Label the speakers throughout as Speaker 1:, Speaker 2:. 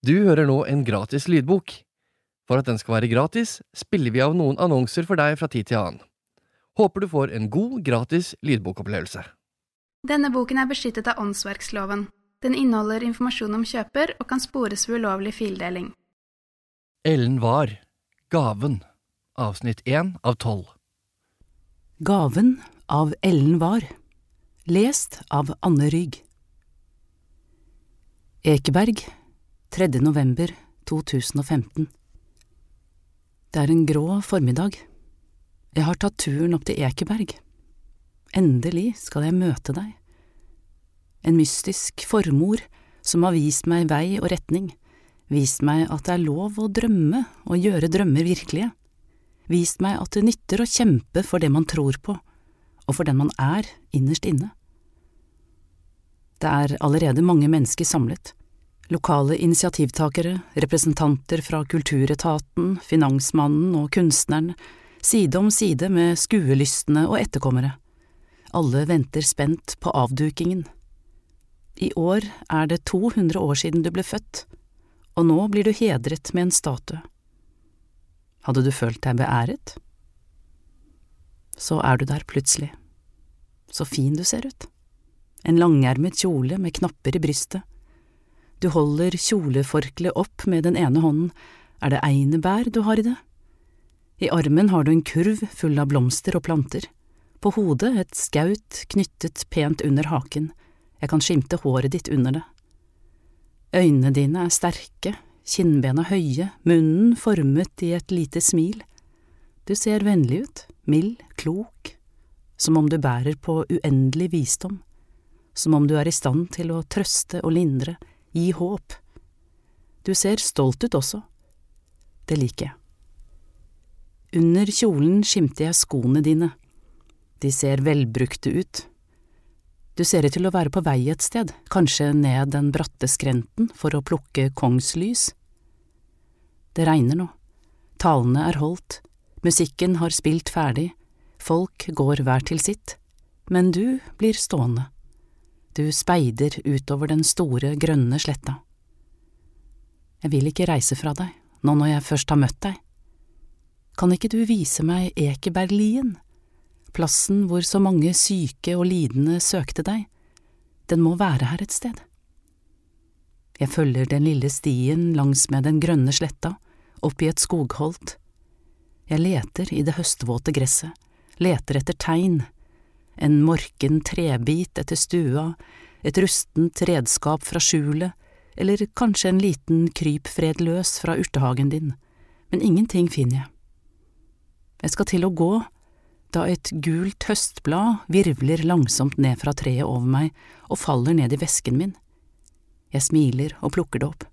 Speaker 1: Du hører nå en gratis lydbok. For at den skal være gratis, spiller vi av noen annonser for deg fra tid til annen. Håper du får en god, gratis lydbokopplevelse.
Speaker 2: Denne boken er beskyttet av åndsverksloven. Den inneholder informasjon om kjøper og kan spores ved ulovlig fildeling.
Speaker 1: Ellen Var, Gaven, avsnitt 1 av 12.
Speaker 3: Gaven av Ellen Var Lest av Anne Rygg Ekeberg 3. november 2015 Det er en grå formiddag. Jeg har tatt turen opp til Ekeberg. Endelig skal jeg møte deg. En mystisk formor som har vist meg vei og retning, vist meg at det er lov å drømme og gjøre drømmer virkelige, vist meg at det nytter å kjempe for det man tror på, og for den man er innerst inne. Det er allerede mange mennesker samlet, lokale initiativtakere, representanter fra Kulturetaten, Finansmannen og kunstneren, side om side med skuelystne og etterkommere. Alle venter spent på avdukingen. I år er det 200 år siden du ble født, og nå blir du hedret med en statue. Hadde du følt deg beæret? Så er du der plutselig. Så fin du ser ut. En langermet kjole med knapper i brystet. Du holder kjoleforkleet opp med den ene hånden, er det einebær du har i det? I armen har du en kurv full av blomster og planter, på hodet et skaut knyttet pent under haken, jeg kan skimte håret ditt under det. Øynene dine er sterke, kinnbena høye, munnen formet i et lite smil. Du ser vennlig ut, mild, klok, som om du bærer på uendelig visdom, som om du er i stand til å trøste og lindre, gi håp. Du ser stolt ut også. Det liker jeg. Under kjolen skimter jeg skoene dine. De ser velbrukte ut. Du ser ut til å være på vei et sted, kanskje ned den bratte skrenten for å plukke kongslys. Det regner nå. Talene er holdt, musikken har spilt ferdig, folk går hver til sitt, men du blir stående. Du speider utover den store, grønne sletta. Jeg vil ikke reise fra deg, nå når jeg først har møtt deg. Kan ikke du vise meg Ekeberglien, plassen hvor så mange syke og lidende søkte deg, den må være her et sted. Jeg følger den lille stien langsmed den grønne sletta, opp i et skogholt. Jeg leter i det høstvåte gresset, leter etter tegn, en morken trebit etter stua, et rustent redskap fra skjulet, eller kanskje en liten krypfred løs fra urtehagen din, men ingenting finner jeg. Jeg skal til å gå, da et gult høstblad virvler langsomt ned fra treet over meg og faller ned i vesken min. Jeg smiler og plukker det opp.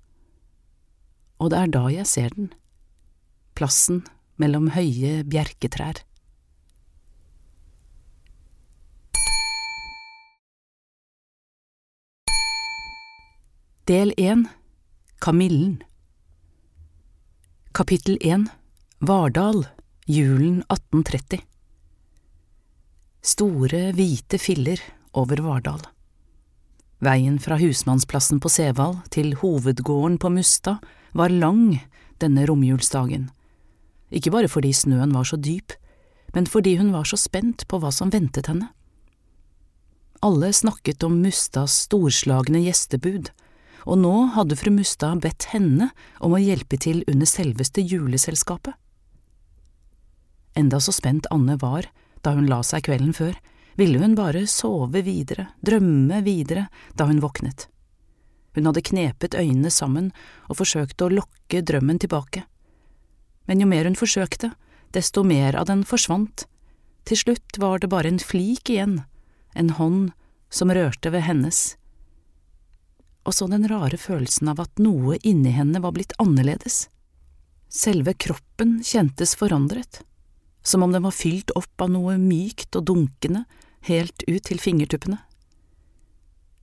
Speaker 3: Og det er da jeg ser den, plassen mellom høye bjerketrær. Del 1 Kamillen Kapittel 1 Vardal, julen 1830 Store, hvite filler over Vardal. Veien fra husmannsplassen på Sevald til hovedgården på Mustad var lang denne romjulsdagen, ikke bare fordi snøen var så dyp, men fordi hun var så spent på hva som ventet henne. Alle snakket om Mustads storslagne gjestebud, og nå hadde fru Mustad bedt henne om å hjelpe til under selveste juleselskapet. Enda så spent Anne var da hun la seg kvelden før, ville hun bare sove videre, drømme videre, da hun våknet. Hun hadde knepet øynene sammen og forsøkt å lokke drømmen tilbake. Men jo mer hun forsøkte, desto mer av den forsvant. Til slutt var det bare en flik igjen, en hånd som rørte ved hennes. Og så den rare følelsen av at noe inni henne var blitt annerledes. Selve kroppen kjentes forandret som om den var fylt opp av noe mykt og dunkende helt ut til fingertuppene.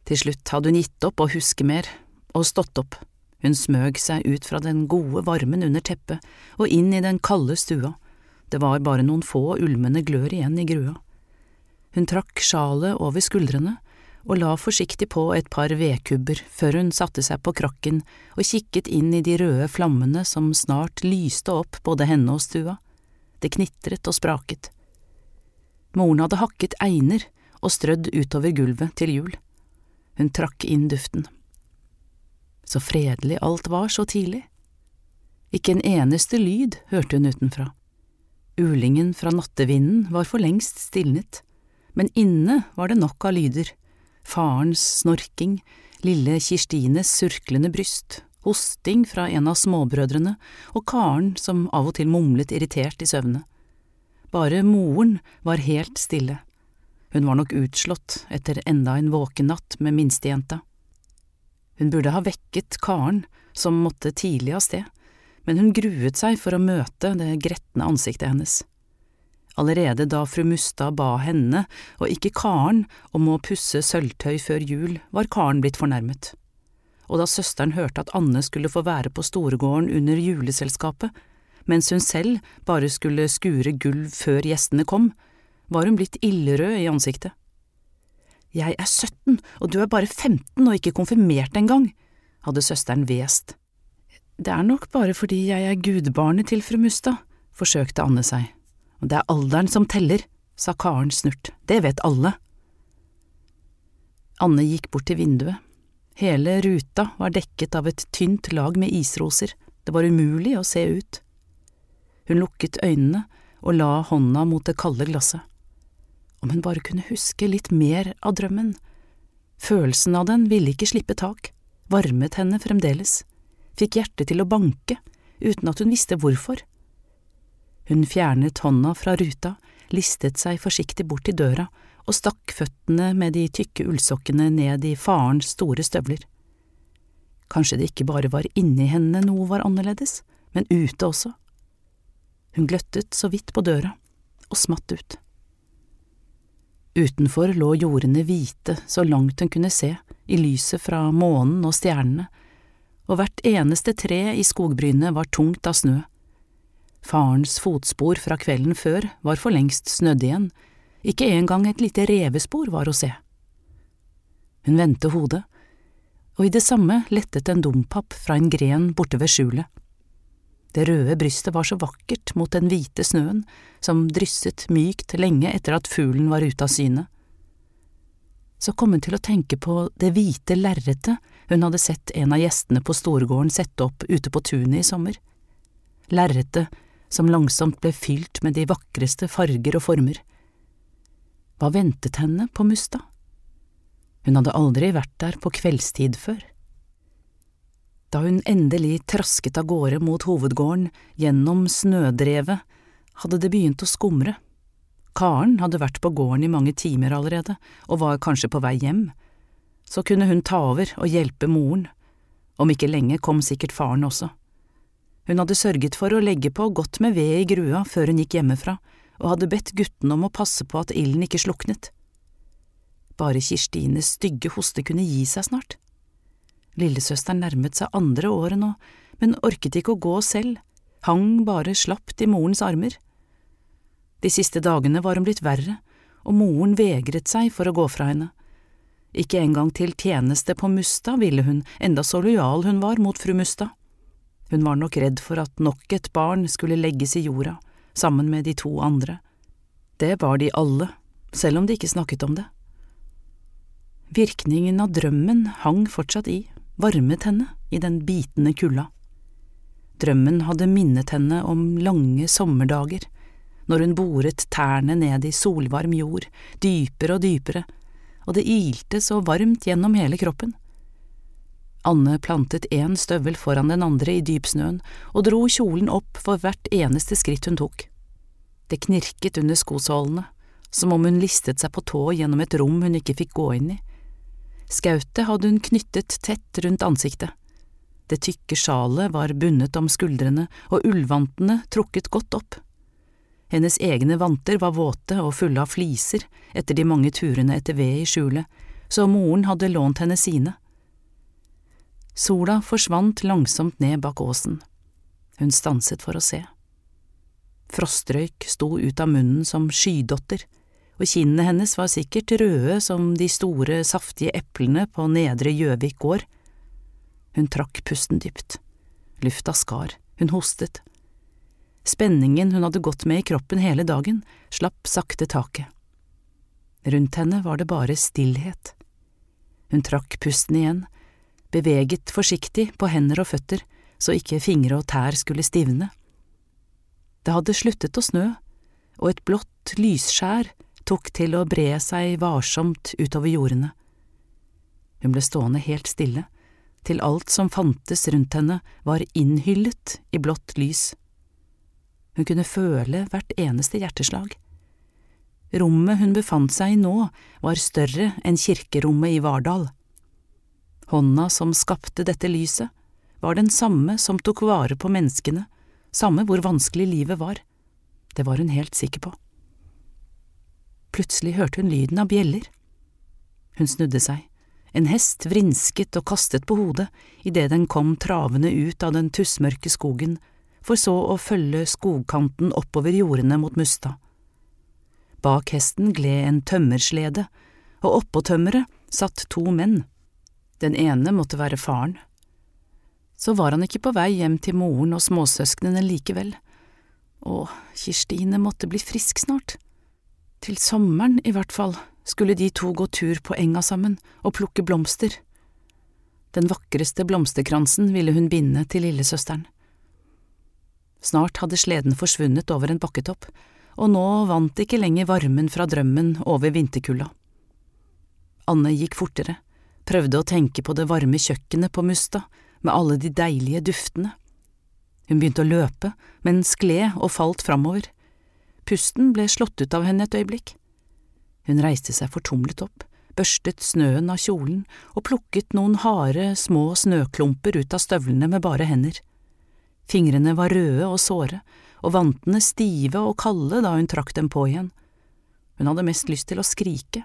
Speaker 3: Til slutt hadde hun gitt opp å huske mer, og stått opp. Hun smøg seg ut fra den gode varmen under teppet og inn i den kalde stua, det var bare noen få ulmende glør igjen i grua. Hun trakk sjalet over skuldrene og la forsiktig på et par vedkubber før hun satte seg på krakken og kikket inn i de røde flammene som snart lyste opp både henne og stua. Det knitret og spraket. Moren hadde hakket einer og strødd utover gulvet til jul. Hun trakk inn duften. Så fredelig alt var så tidlig. Ikke en eneste lyd hørte hun utenfra. Ulingen fra nattevinden var for lengst stilnet, men inne var det nok av lyder farens snorking, lille Kirstines surklende bryst, hosting fra en av småbrødrene og Karen som av og til mumlet irritert i søvne. Bare moren var helt stille. Hun var nok utslått etter enda en våken natt med minstejenta. Hun burde ha vekket Karen, som måtte tidlig av sted, men hun gruet seg for å møte det gretne ansiktet hennes. Allerede da fru Mustad ba henne, og ikke Karen, om å pusse sølvtøy før jul, var Karen blitt fornærmet. Og da søsteren hørte at Anne skulle få være på Storegården under juleselskapet, mens hun selv bare skulle skure gulv før gjestene kom, var hun blitt ildrød i ansiktet. Jeg er 17, og du er bare 15 og ikke konfirmert engang, hadde søsteren hvest. Det er nok bare fordi jeg er gudbarnet til fru Mustad, forsøkte Anne seg. Det er alderen som teller, sa Karen snurt, det vet alle. Anne gikk bort til vinduet. Hele ruta var dekket av et tynt lag med isroser, det var umulig å se ut. Hun lukket øynene og la hånda mot det kalde glasset. Om hun bare kunne huske litt mer av drømmen. Følelsen av den ville ikke slippe tak, varmet henne fremdeles, fikk hjertet til å banke, uten at hun visste hvorfor. Hun fjernet hånda fra ruta, listet seg forsiktig bort til døra og stakk føttene med de tykke ullsokkene ned i farens store støvler. Kanskje det ikke bare var inni henne noe var annerledes, men ute også. Hun gløttet så vidt på døra og smatt ut. Utenfor lå jordene hvite så langt hun kunne se, i lyset fra månen og stjernene, og hvert eneste tre i skogbrynet var tungt av snø. Farens fotspor fra kvelden før var for lengst snødd igjen, ikke engang et lite revespor var å se. Hun vendte hodet, og i det samme lettet en dompap fra en gren borte ved skjulet. Det røde brystet var så vakkert mot den hvite snøen som drysset mykt lenge etter at fuglen var ute av syne. Så kom hun til å tenke på det hvite lerretet hun hadde sett en av gjestene på Storgården sette opp ute på tunet i sommer. Lerretet som langsomt ble fylt med de vakreste farger og former. Hva ventet henne på Musta? Hun hadde aldri vært der på kveldstid før. Da hun endelig trasket av gårde mot hovedgården, gjennom snødrevet, hadde det begynt å skumre. Karen hadde vært på gården i mange timer allerede, og var kanskje på vei hjem. Så kunne hun ta over og hjelpe moren. Om ikke lenge kom sikkert faren også. Hun hadde sørget for å legge på godt med ved i grua før hun gikk hjemmefra, og hadde bedt guttene om å passe på at ilden ikke sluknet. Bare Kirstines stygge hoste kunne gi seg snart. Lillesøsteren nærmet seg andre året nå, men orket ikke å gå selv, hang bare slapt i morens armer. De siste dagene var hun blitt verre, og moren vegret seg for å gå fra henne. Ikke engang til tjeneste på Mustad ville hun, enda så lojal hun var mot fru Mustad. Hun var nok redd for at nok et barn skulle legges i jorda, sammen med de to andre. Det var de alle, selv om de ikke snakket om det. Virkningen av drømmen hang fortsatt i, varmet henne i den bitende kulda. Drømmen hadde minnet henne om lange sommerdager, når hun boret tærne ned i solvarm jord, dypere og dypere, og det ilte så varmt gjennom hele kroppen. Anne plantet én støvel foran den andre i dypsnøen og dro kjolen opp for hvert eneste skritt hun tok. Det knirket under skosålene, som om hun listet seg på tå gjennom et rom hun ikke fikk gå inn i. Skautet hadde hun knyttet tett rundt ansiktet. Det tykke sjalet var bundet om skuldrene og ullvantene trukket godt opp. Hennes egne vanter var våte og fulle av fliser etter de mange turene etter ved i skjulet, så moren hadde lånt henne sine. Sola forsvant langsomt ned bak åsen. Hun stanset for å se. Frostrøyk sto ut av munnen som skydotter, og kinnene hennes var sikkert røde som de store, saftige eplene på Nedre Gjøvik gård. Hun trakk pusten dypt. Lufta skar, hun hostet. Spenningen hun hadde gått med i kroppen hele dagen, slapp sakte taket. Rundt henne var det bare stillhet. Hun trakk pusten igjen, beveget forsiktig på hender og føtter så ikke fingre og tær skulle stivne. Det hadde sluttet å snø, og et blått lysskjær tok til å bre seg varsomt utover jordene. Hun ble stående helt stille, til alt som fantes rundt henne var innhyllet i blått lys. Hun kunne føle hvert eneste hjerteslag. Rommet hun befant seg i nå, var større enn kirkerommet i Vardal. Hånda som skapte dette lyset, var den samme som tok vare på menneskene, samme hvor vanskelig livet var. Det var hun helt sikker på. Plutselig hørte hun lyden av bjeller. Hun snudde seg. En hest vrinsket og kastet på hodet idet den kom travende ut av den tussmørke skogen, for så å følge skogkanten oppover jordene mot Mustad. Bak hesten gled en tømmerslede, og oppå tømmeret satt to menn. Den ene måtte være faren. Så var han ikke på vei hjem til moren og småsøsknene likevel. Å, Kirstine måtte bli frisk snart. Til sommeren, i hvert fall, skulle de to gå tur på enga sammen og plukke blomster. Den vakreste blomsterkransen ville hun binde til lillesøsteren. Snart hadde sleden forsvunnet over en bakketopp, og nå vant ikke lenger varmen fra drømmen over vinterkulda. Anne gikk fortere, prøvde å tenke på det varme kjøkkenet på Mustad, med alle de deilige duftene. Hun begynte å løpe, men skled og falt framover. Pusten ble slått ut av henne et øyeblikk. Hun reiste seg fortumlet opp, børstet snøen av kjolen og plukket noen harde, små snøklumper ut av støvlene med bare hender. Fingrene var røde og såre, og vantene stive og kalde da hun trakk dem på igjen. Hun hadde mest lyst til å skrike.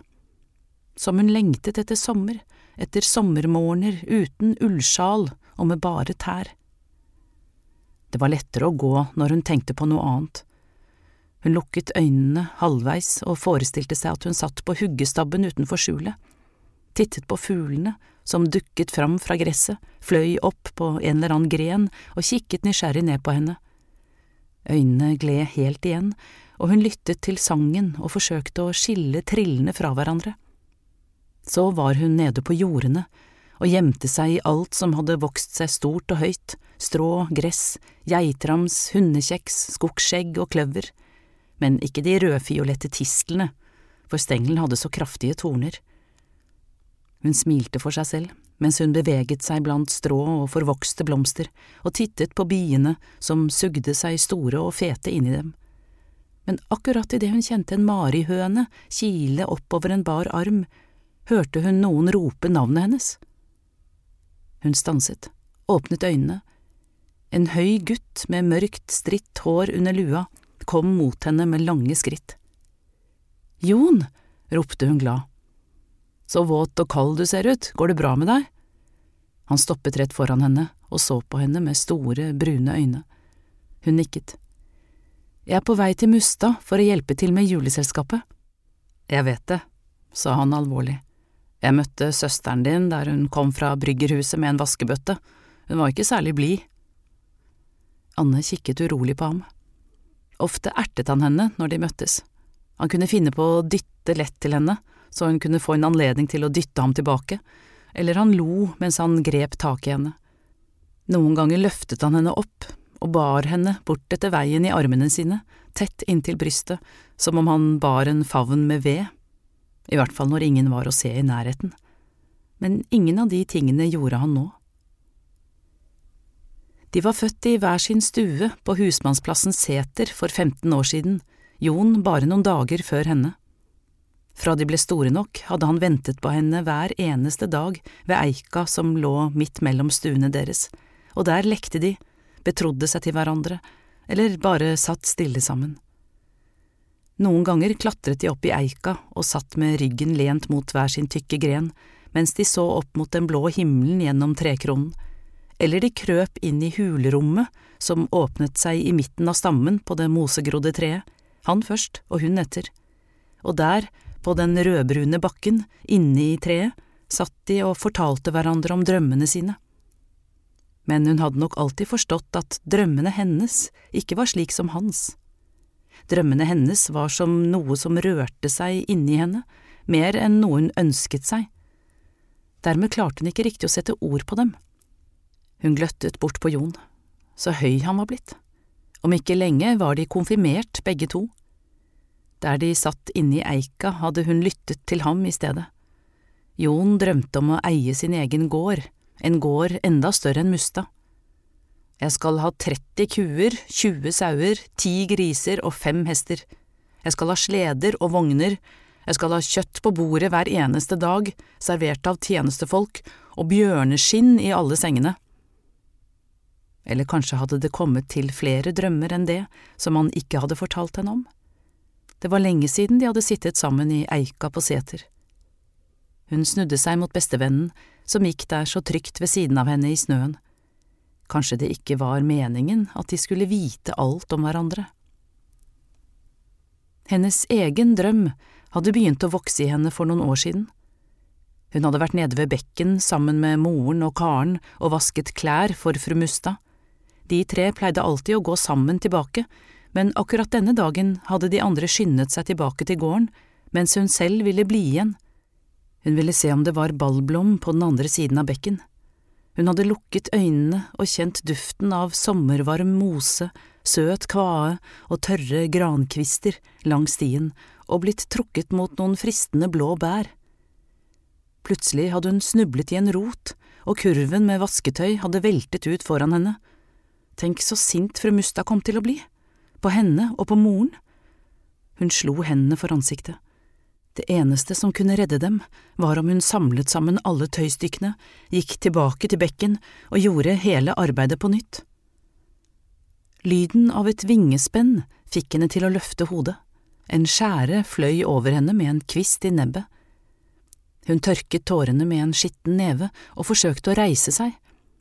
Speaker 3: Som hun lengtet etter sommer, etter sommermorgener uten ullsjal og med bare tær. Det var lettere å gå når hun tenkte på noe annet. Hun lukket øynene halvveis og forestilte seg at hun satt på huggestabben utenfor skjulet, tittet på fuglene som dukket fram fra gresset, fløy opp på en eller annen gren og kikket nysgjerrig ned på henne. Øynene gled helt igjen, og hun lyttet til sangen og forsøkte å skille trillene fra hverandre. Så var hun nede på jordene og gjemte seg i alt som hadde vokst seg stort og høyt, strå, gress, geitrams, hundekjeks, skogsskjegg og kløver, men ikke de rødfiolette tistlene, for stengelen hadde så kraftige torner. Hun smilte for seg selv mens hun beveget seg blant strå og forvokste blomster og tittet på biene som sugde seg store og fete inni dem. Men akkurat idet hun kjente en marihøne kile oppover en bar arm, hørte hun noen rope navnet hennes. Hun stanset, åpnet øynene. En høy gutt med mørkt, stritt hår under lua kom mot henne med lange skritt. Jon, ropte hun glad. Så våt og kald du ser ut, går det bra med deg? Han stoppet rett foran henne og så på henne med store, brune øyne. Hun nikket. Jeg er på vei til Mustad for å hjelpe til med juleselskapet. Jeg vet det, sa han alvorlig. Jeg møtte søsteren din der hun kom fra bryggerhuset med en vaskebøtte, hun var ikke særlig blid. Anne kikket urolig på ham. Ofte ertet han henne når de møttes. Han kunne finne på å dytte lett til henne, så hun kunne få en anledning til å dytte ham tilbake, eller han lo mens han grep tak i henne. Noen ganger løftet han henne opp og bar henne bort etter veien i armene sine, tett inntil brystet, som om han bar en favn med ved i hvert fall når ingen var å se i nærheten, men ingen av de tingene gjorde han nå. De var født i hver sin stue på husmannsplassen Seter for 15 år siden, Jon bare noen dager før henne. Fra de ble store nok, hadde han ventet på henne hver eneste dag ved eika som lå midt mellom stuene deres, og der lekte de, betrodde seg til hverandre, eller bare satt stille sammen. Noen ganger klatret de opp i eika og satt med ryggen lent mot hver sin tykke gren, mens de så opp mot den blå himmelen gjennom trekronen, eller de krøp inn i hulrommet som åpnet seg i midten av stammen på det mosegrodde treet, han først og hun etter. og der, på den rødbrune bakken, inne i treet, satt de og fortalte hverandre om drømmene sine. Men hun hadde nok alltid forstått at drømmene hennes ikke var slik som hans. Drømmene hennes var som noe som rørte seg inni henne, mer enn noe hun ønsket seg. Dermed klarte hun ikke riktig å sette ord på dem. Hun gløttet bort på Jon. Så høy han var blitt. Om ikke lenge var de konfirmert, begge to. Der de satt inne i eika, hadde hun lyttet til ham i stedet. Jon drømte om å eie sin egen gård, en gård enda større enn Mustad. Jeg skal ha 30 kuer, 20 sauer, 10 griser og 5 hester. Jeg skal ha sleder og vogner, jeg skal ha kjøtt på bordet hver eneste dag, servert av tjenestefolk, og bjørneskinn i alle sengene. Eller kanskje hadde det kommet til flere drømmer enn det som han ikke hadde fortalt henne om. Det var lenge siden de hadde sittet sammen i eika på seter. Hun snudde seg mot bestevennen, som gikk der så trygt ved siden av henne i snøen. Kanskje det ikke var meningen at de skulle vite alt om hverandre. Hennes egen drøm hadde begynt å vokse i henne for noen år siden. Hun hadde vært nede ved bekken sammen med moren og Karen og vasket klær for fru Mustad. De tre pleide alltid å gå sammen tilbake, men akkurat denne dagen hadde de andre skyndet seg tilbake til gården, mens hun selv ville bli igjen. Hun ville se om det var ballblom på den andre siden av bekken. Hun hadde lukket øynene og kjent duften av sommervarm mose, søt kvae og tørre grankvister langs stien og blitt trukket mot noen fristende blå bær. Plutselig hadde hun snublet i en rot, og kurven med vasketøy hadde veltet ut foran henne. Tenk så sint fru Mustad kom til å bli på henne og på moren. Hun slo hendene for ansiktet. Det eneste som kunne redde dem, var om hun samlet sammen alle tøystykkene, gikk tilbake til bekken og gjorde hele arbeidet på nytt. Lyden av et vingespenn fikk henne til å løfte hodet. En skjære fløy over henne med en kvist i nebbet. Hun tørket tårene med en skitten neve og forsøkte å reise seg,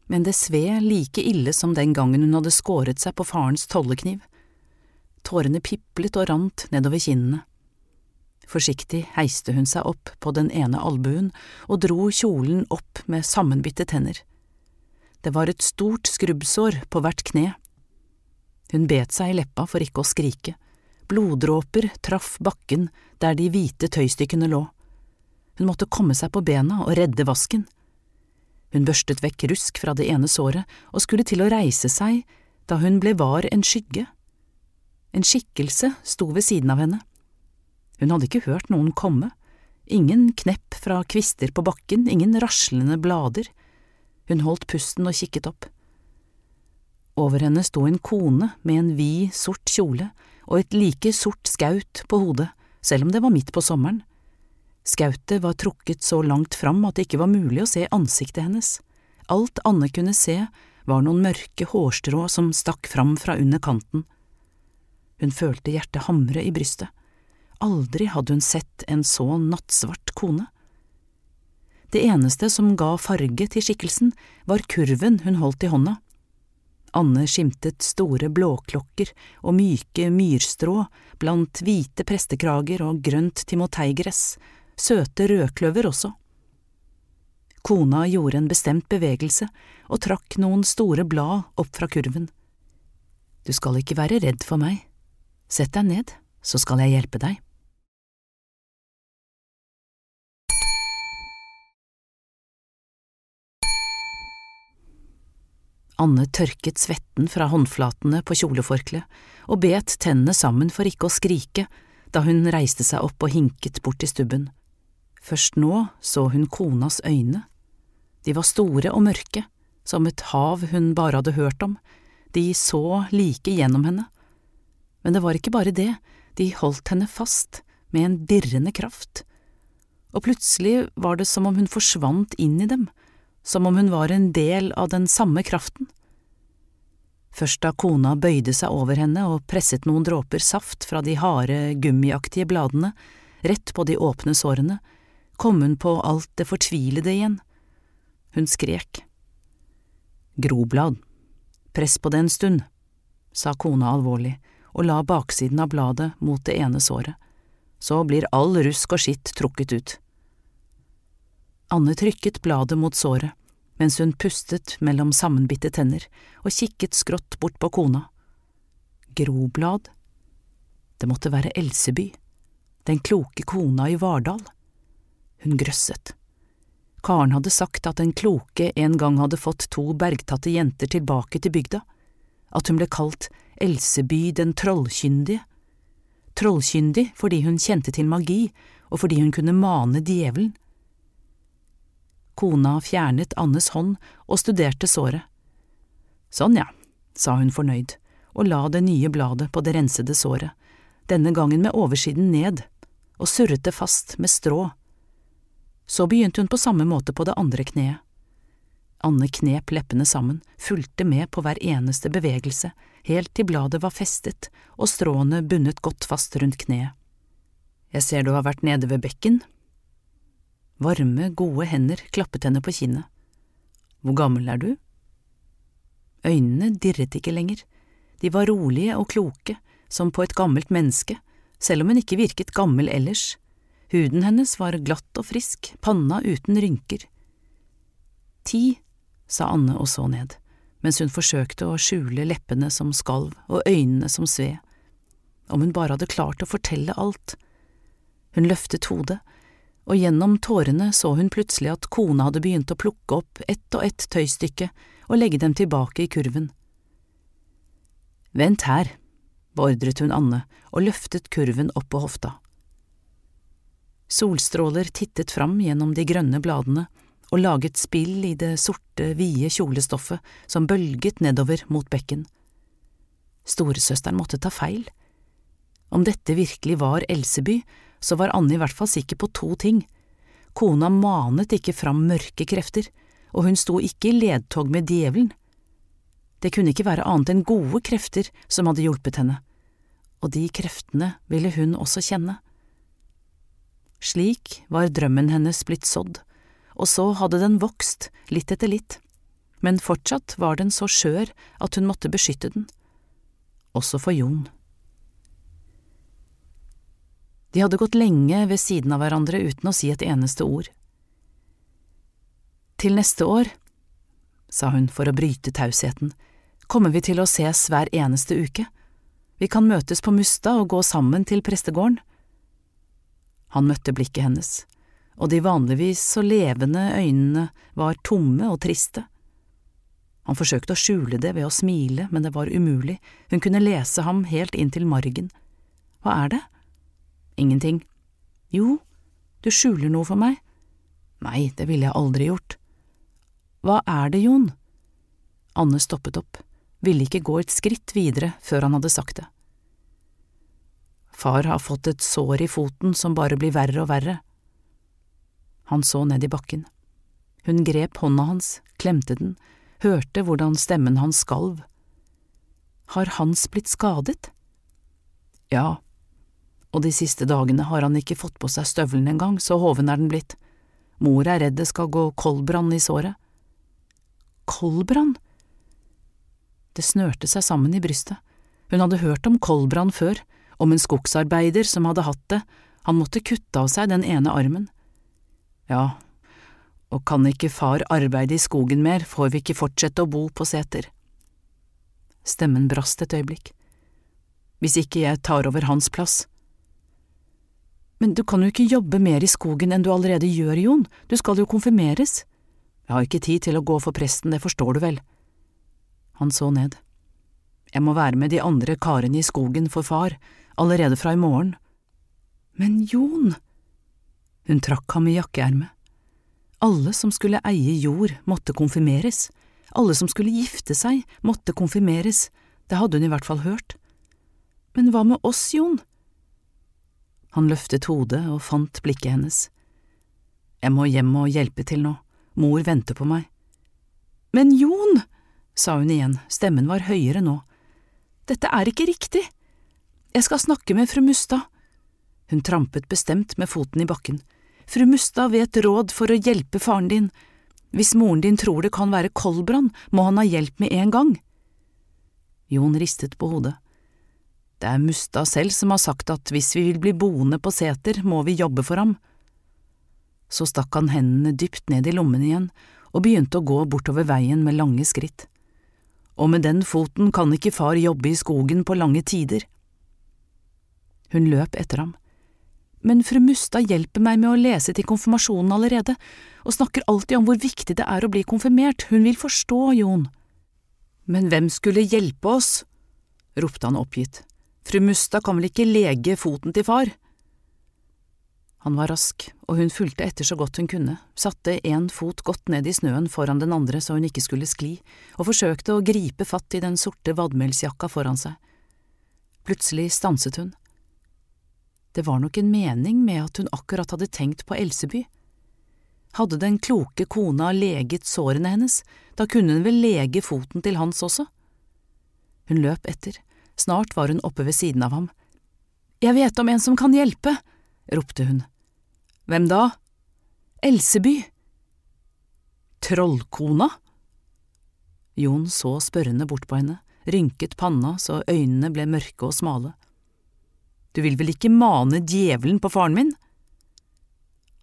Speaker 3: men det sved like ille som den gangen hun hadde skåret seg på farens tollekniv. Tårene piplet og rant nedover kinnene. Forsiktig heiste hun seg opp på den ene albuen og dro kjolen opp med sammenbitte tenner. Det var et stort skrubbsår på hvert kne. Hun bet seg i leppa for ikke å skrike. Bloddråper traff bakken der de hvite tøystykkene lå. Hun måtte komme seg på bena og redde vasken. Hun børstet vekk rusk fra det ene såret og skulle til å reise seg da hun ble var en skygge. En skikkelse sto ved siden av henne. Hun hadde ikke hørt noen komme, ingen knepp fra kvister på bakken, ingen raslende blader. Hun holdt pusten og kikket opp. Over henne sto en kone med en vid, sort kjole og et like sort skaut på hodet, selv om det var midt på sommeren. Skautet var trukket så langt fram at det ikke var mulig å se ansiktet hennes. Alt Anne kunne se, var noen mørke hårstrå som stakk fram fra under kanten. Hun følte hjertet hamre i brystet. Aldri hadde hun sett en så nattsvart kone. Det eneste som ga farge til skikkelsen, var kurven hun holdt i hånda. Anne skimtet store blåklokker og myke myrstrå blant hvite prestekrager og grønt timoteigress, søte rødkløver også. Kona gjorde en bestemt bevegelse og trakk noen store blad opp fra kurven. Du skal ikke være redd for meg, Sett deg ned, så skal jeg hjelpe deg. Anne tørket svetten fra håndflatene på kjoleforkleet og bet tennene sammen for ikke å skrike da hun reiste seg opp og hinket bort til stubben. Først nå så hun konas øyne. De var store og mørke, som et hav hun bare hadde hørt om, de så like gjennom henne men det var ikke bare det, de holdt henne fast, med en dirrende kraft. Og plutselig var det som om hun forsvant inn i dem, som om hun var en del av den samme kraften. Først da kona bøyde seg over henne og presset noen dråper saft fra de harde, gummiaktige bladene, rett på de åpne sårene, kom hun på alt det fortvilede igjen. Hun skrek. Groblad, press på det en stund, sa kona alvorlig og la baksiden av bladet mot det ene såret. så blir all rusk og skitt trukket ut. Anne trykket bladet mot såret mens hun pustet mellom sammenbitte tenner og kikket skrått bort på kona. Groblad? Det måtte være Elseby, den kloke kona i Vardal. Hun grøsset. Karen hadde sagt at den kloke en gang hadde fått to bergtatte jenter tilbake til bygda, at hun ble kalt Elseby den trollkyndige. Trollkyndig fordi hun kjente til magi, og fordi hun kunne mane djevelen. Kona fjernet Annes hånd og studerte såret. Sånn ja, sa hun fornøyd, og la det nye bladet på det rensede såret, denne gangen med oversiden ned, og surret det fast med strå. Så begynte hun på samme måte på det andre kneet. Anne knep leppene sammen, fulgte med på hver eneste bevegelse, helt til bladet var festet og stråene bundet godt fast rundt kneet. Jeg ser du har vært nede ved bekken. Varme, gode hender klappet henne på kinnet. Hvor gammel er du? Øynene dirret ikke lenger, de var rolige og kloke, som på et gammelt menneske, selv om hun ikke virket gammel ellers. Huden hennes var glatt og frisk, panna uten rynker. Ti, sa Anne og så ned, mens hun forsøkte å skjule leppene som skalv og øynene som sved. Om hun bare hadde klart å fortelle alt. Hun løftet hodet, og gjennom tårene så hun plutselig at kona hadde begynt å plukke opp ett og ett tøystykke og legge dem tilbake i kurven. Vent her, beordret hun Anne og løftet kurven opp på hofta. Solstråler tittet fram gjennom de grønne bladene og laget spill i det sorte, vide kjolestoffet som bølget nedover mot bekken. Storesøsteren måtte ta feil. Om dette virkelig var Elseby, så var Anne i hvert fall sikker på to ting. Kona manet ikke fram mørke krefter, og hun sto ikke i ledtog med djevelen. Det kunne ikke være annet enn gode krefter som hadde hjulpet henne, og de kreftene ville hun også kjenne. Slik var drømmen hennes blitt sådd, og så hadde den vokst litt etter litt, men fortsatt var den så skjør at hun måtte beskytte den, også for Jon. De hadde gått lenge ved siden av hverandre uten å si et eneste ord. Til neste år, sa hun for å bryte tausheten, kommer vi til å ses hver eneste uke. Vi kan møtes på Musta og gå sammen til prestegården. Han møtte blikket hennes, og de vanligvis så levende øynene var tomme og triste. Han forsøkte å skjule det ved å smile, men det var umulig, hun kunne lese ham helt inn til margen. Hva er det? Ingenting. Jo, du skjuler noe for meg. Nei, det ville jeg aldri gjort. Hva er det, Jon? Anne stoppet opp, ville ikke gå et skritt videre før han hadde sagt det. Far har fått et sår i foten som bare blir verre og verre. Han så ned i bakken. Hun grep hånda hans, klemte den, hørte hvordan stemmen hans skalv. Har Hans blitt skadet? Ja, og de siste dagene har han ikke fått på seg støvelen engang, så hoven er den blitt. Mor er redd det skal gå koldbrann i såret. Koldbrann? Det snørte seg sammen i brystet. Hun hadde hørt om koldbrann før, om en skogsarbeider som hadde hatt det, han måtte kutte av seg den ene armen. Ja, og kan ikke far arbeide i skogen mer, får vi ikke fortsette å bo på seter. Stemmen brast et øyeblikk. Hvis ikke jeg tar over hans plass. Men du kan jo ikke jobbe mer i skogen enn du allerede gjør, Jon, du skal jo konfirmeres. Jeg har ikke tid til å gå for presten, det forstår du vel. Han så ned. Jeg må være med de andre karene i skogen for far, allerede fra i morgen. Men Jon… Hun trakk ham i jakkeermet. Alle som skulle eie jord, måtte konfirmeres. Alle som skulle gifte seg, måtte konfirmeres, det hadde hun i hvert fall hørt. Men hva med oss, Jon? Han løftet hodet og fant blikket hennes. Jeg må hjem og hjelpe til nå, mor venter på meg. Men Jon, sa hun igjen, stemmen var høyere nå, dette er ikke riktig. Jeg skal snakke med fru Mustad. Hun trampet bestemt med foten i bakken. Fru Mustad vet råd for å hjelpe faren din. Hvis moren din tror det kan være koldbrann, må han ha hjelp med en gang. Jon ristet på hodet. Det er Mustad selv som har sagt at hvis vi vil bli boende på seter, må vi jobbe for ham. Så stakk han hendene dypt ned i lommen igjen og begynte å gå bortover veien med lange skritt. Og med den foten kan ikke far jobbe i skogen på lange tider. Hun løp etter ham. Men fru Mustad hjelper meg med å lese til konfirmasjonen allerede, og snakker alltid om hvor viktig det er å bli konfirmert, hun vil forstå, Jon. Men hvem skulle hjelpe oss? ropte han oppgitt. Fru Mustad kan vel ikke lege foten til far? Han var rask, og hun fulgte etter så godt hun kunne, satte en fot godt ned i snøen foran den andre så hun ikke skulle skli, og forsøkte å gripe fatt i den sorte vadmelsjakka foran seg. Plutselig stanset hun. Det var nok en mening med at hun akkurat hadde tenkt på Elseby. Hadde den kloke kona leget sårene hennes, da kunne hun vel lege foten til Hans også? Hun løp etter, snart var hun oppe ved siden av ham. Jeg vet om en som kan hjelpe, ropte hun. Hvem da? Elseby. Trollkona? Jon så spørrende bort på henne, rynket panna så øynene ble mørke og smale. Du vil vel ikke mane djevelen på faren min?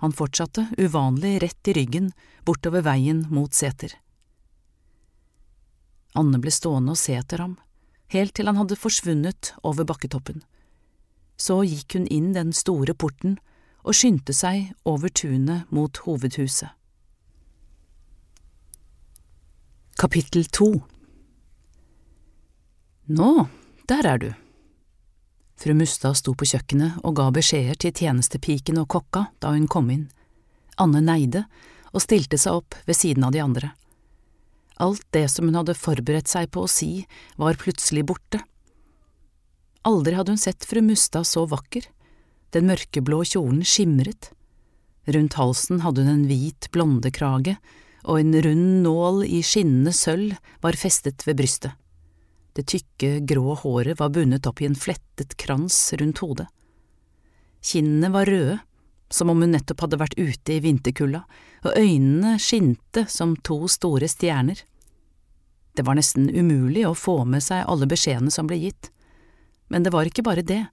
Speaker 3: Han fortsatte, uvanlig rett i ryggen, bortover veien mot seter. Anne ble stående og se etter ham, helt til han hadde forsvunnet over bakketoppen. Så gikk hun inn den store porten og skyndte seg over tunet mot hovedhuset. Kapittel to Nå, der er du. Fru Mustad sto på kjøkkenet og ga beskjeder til tjenestepiken og kokka da hun kom inn. Anne neide og stilte seg opp ved siden av de andre. Alt det som hun hadde forberedt seg på å si, var plutselig borte. Aldri hadde hun sett fru Mustad så vakker, den mørkeblå kjolen skimret. Rundt halsen hadde hun en hvit blondekrage, og en rund nål i skinnende sølv var festet ved brystet. Det tykke, grå håret var bundet opp i en flettet krans rundt hodet. Kinnene var røde, som om hun nettopp hadde vært ute i vinterkulda, og øynene skinte som to store stjerner. Det var nesten umulig å få med seg alle beskjedene som ble gitt. Men det var ikke bare det,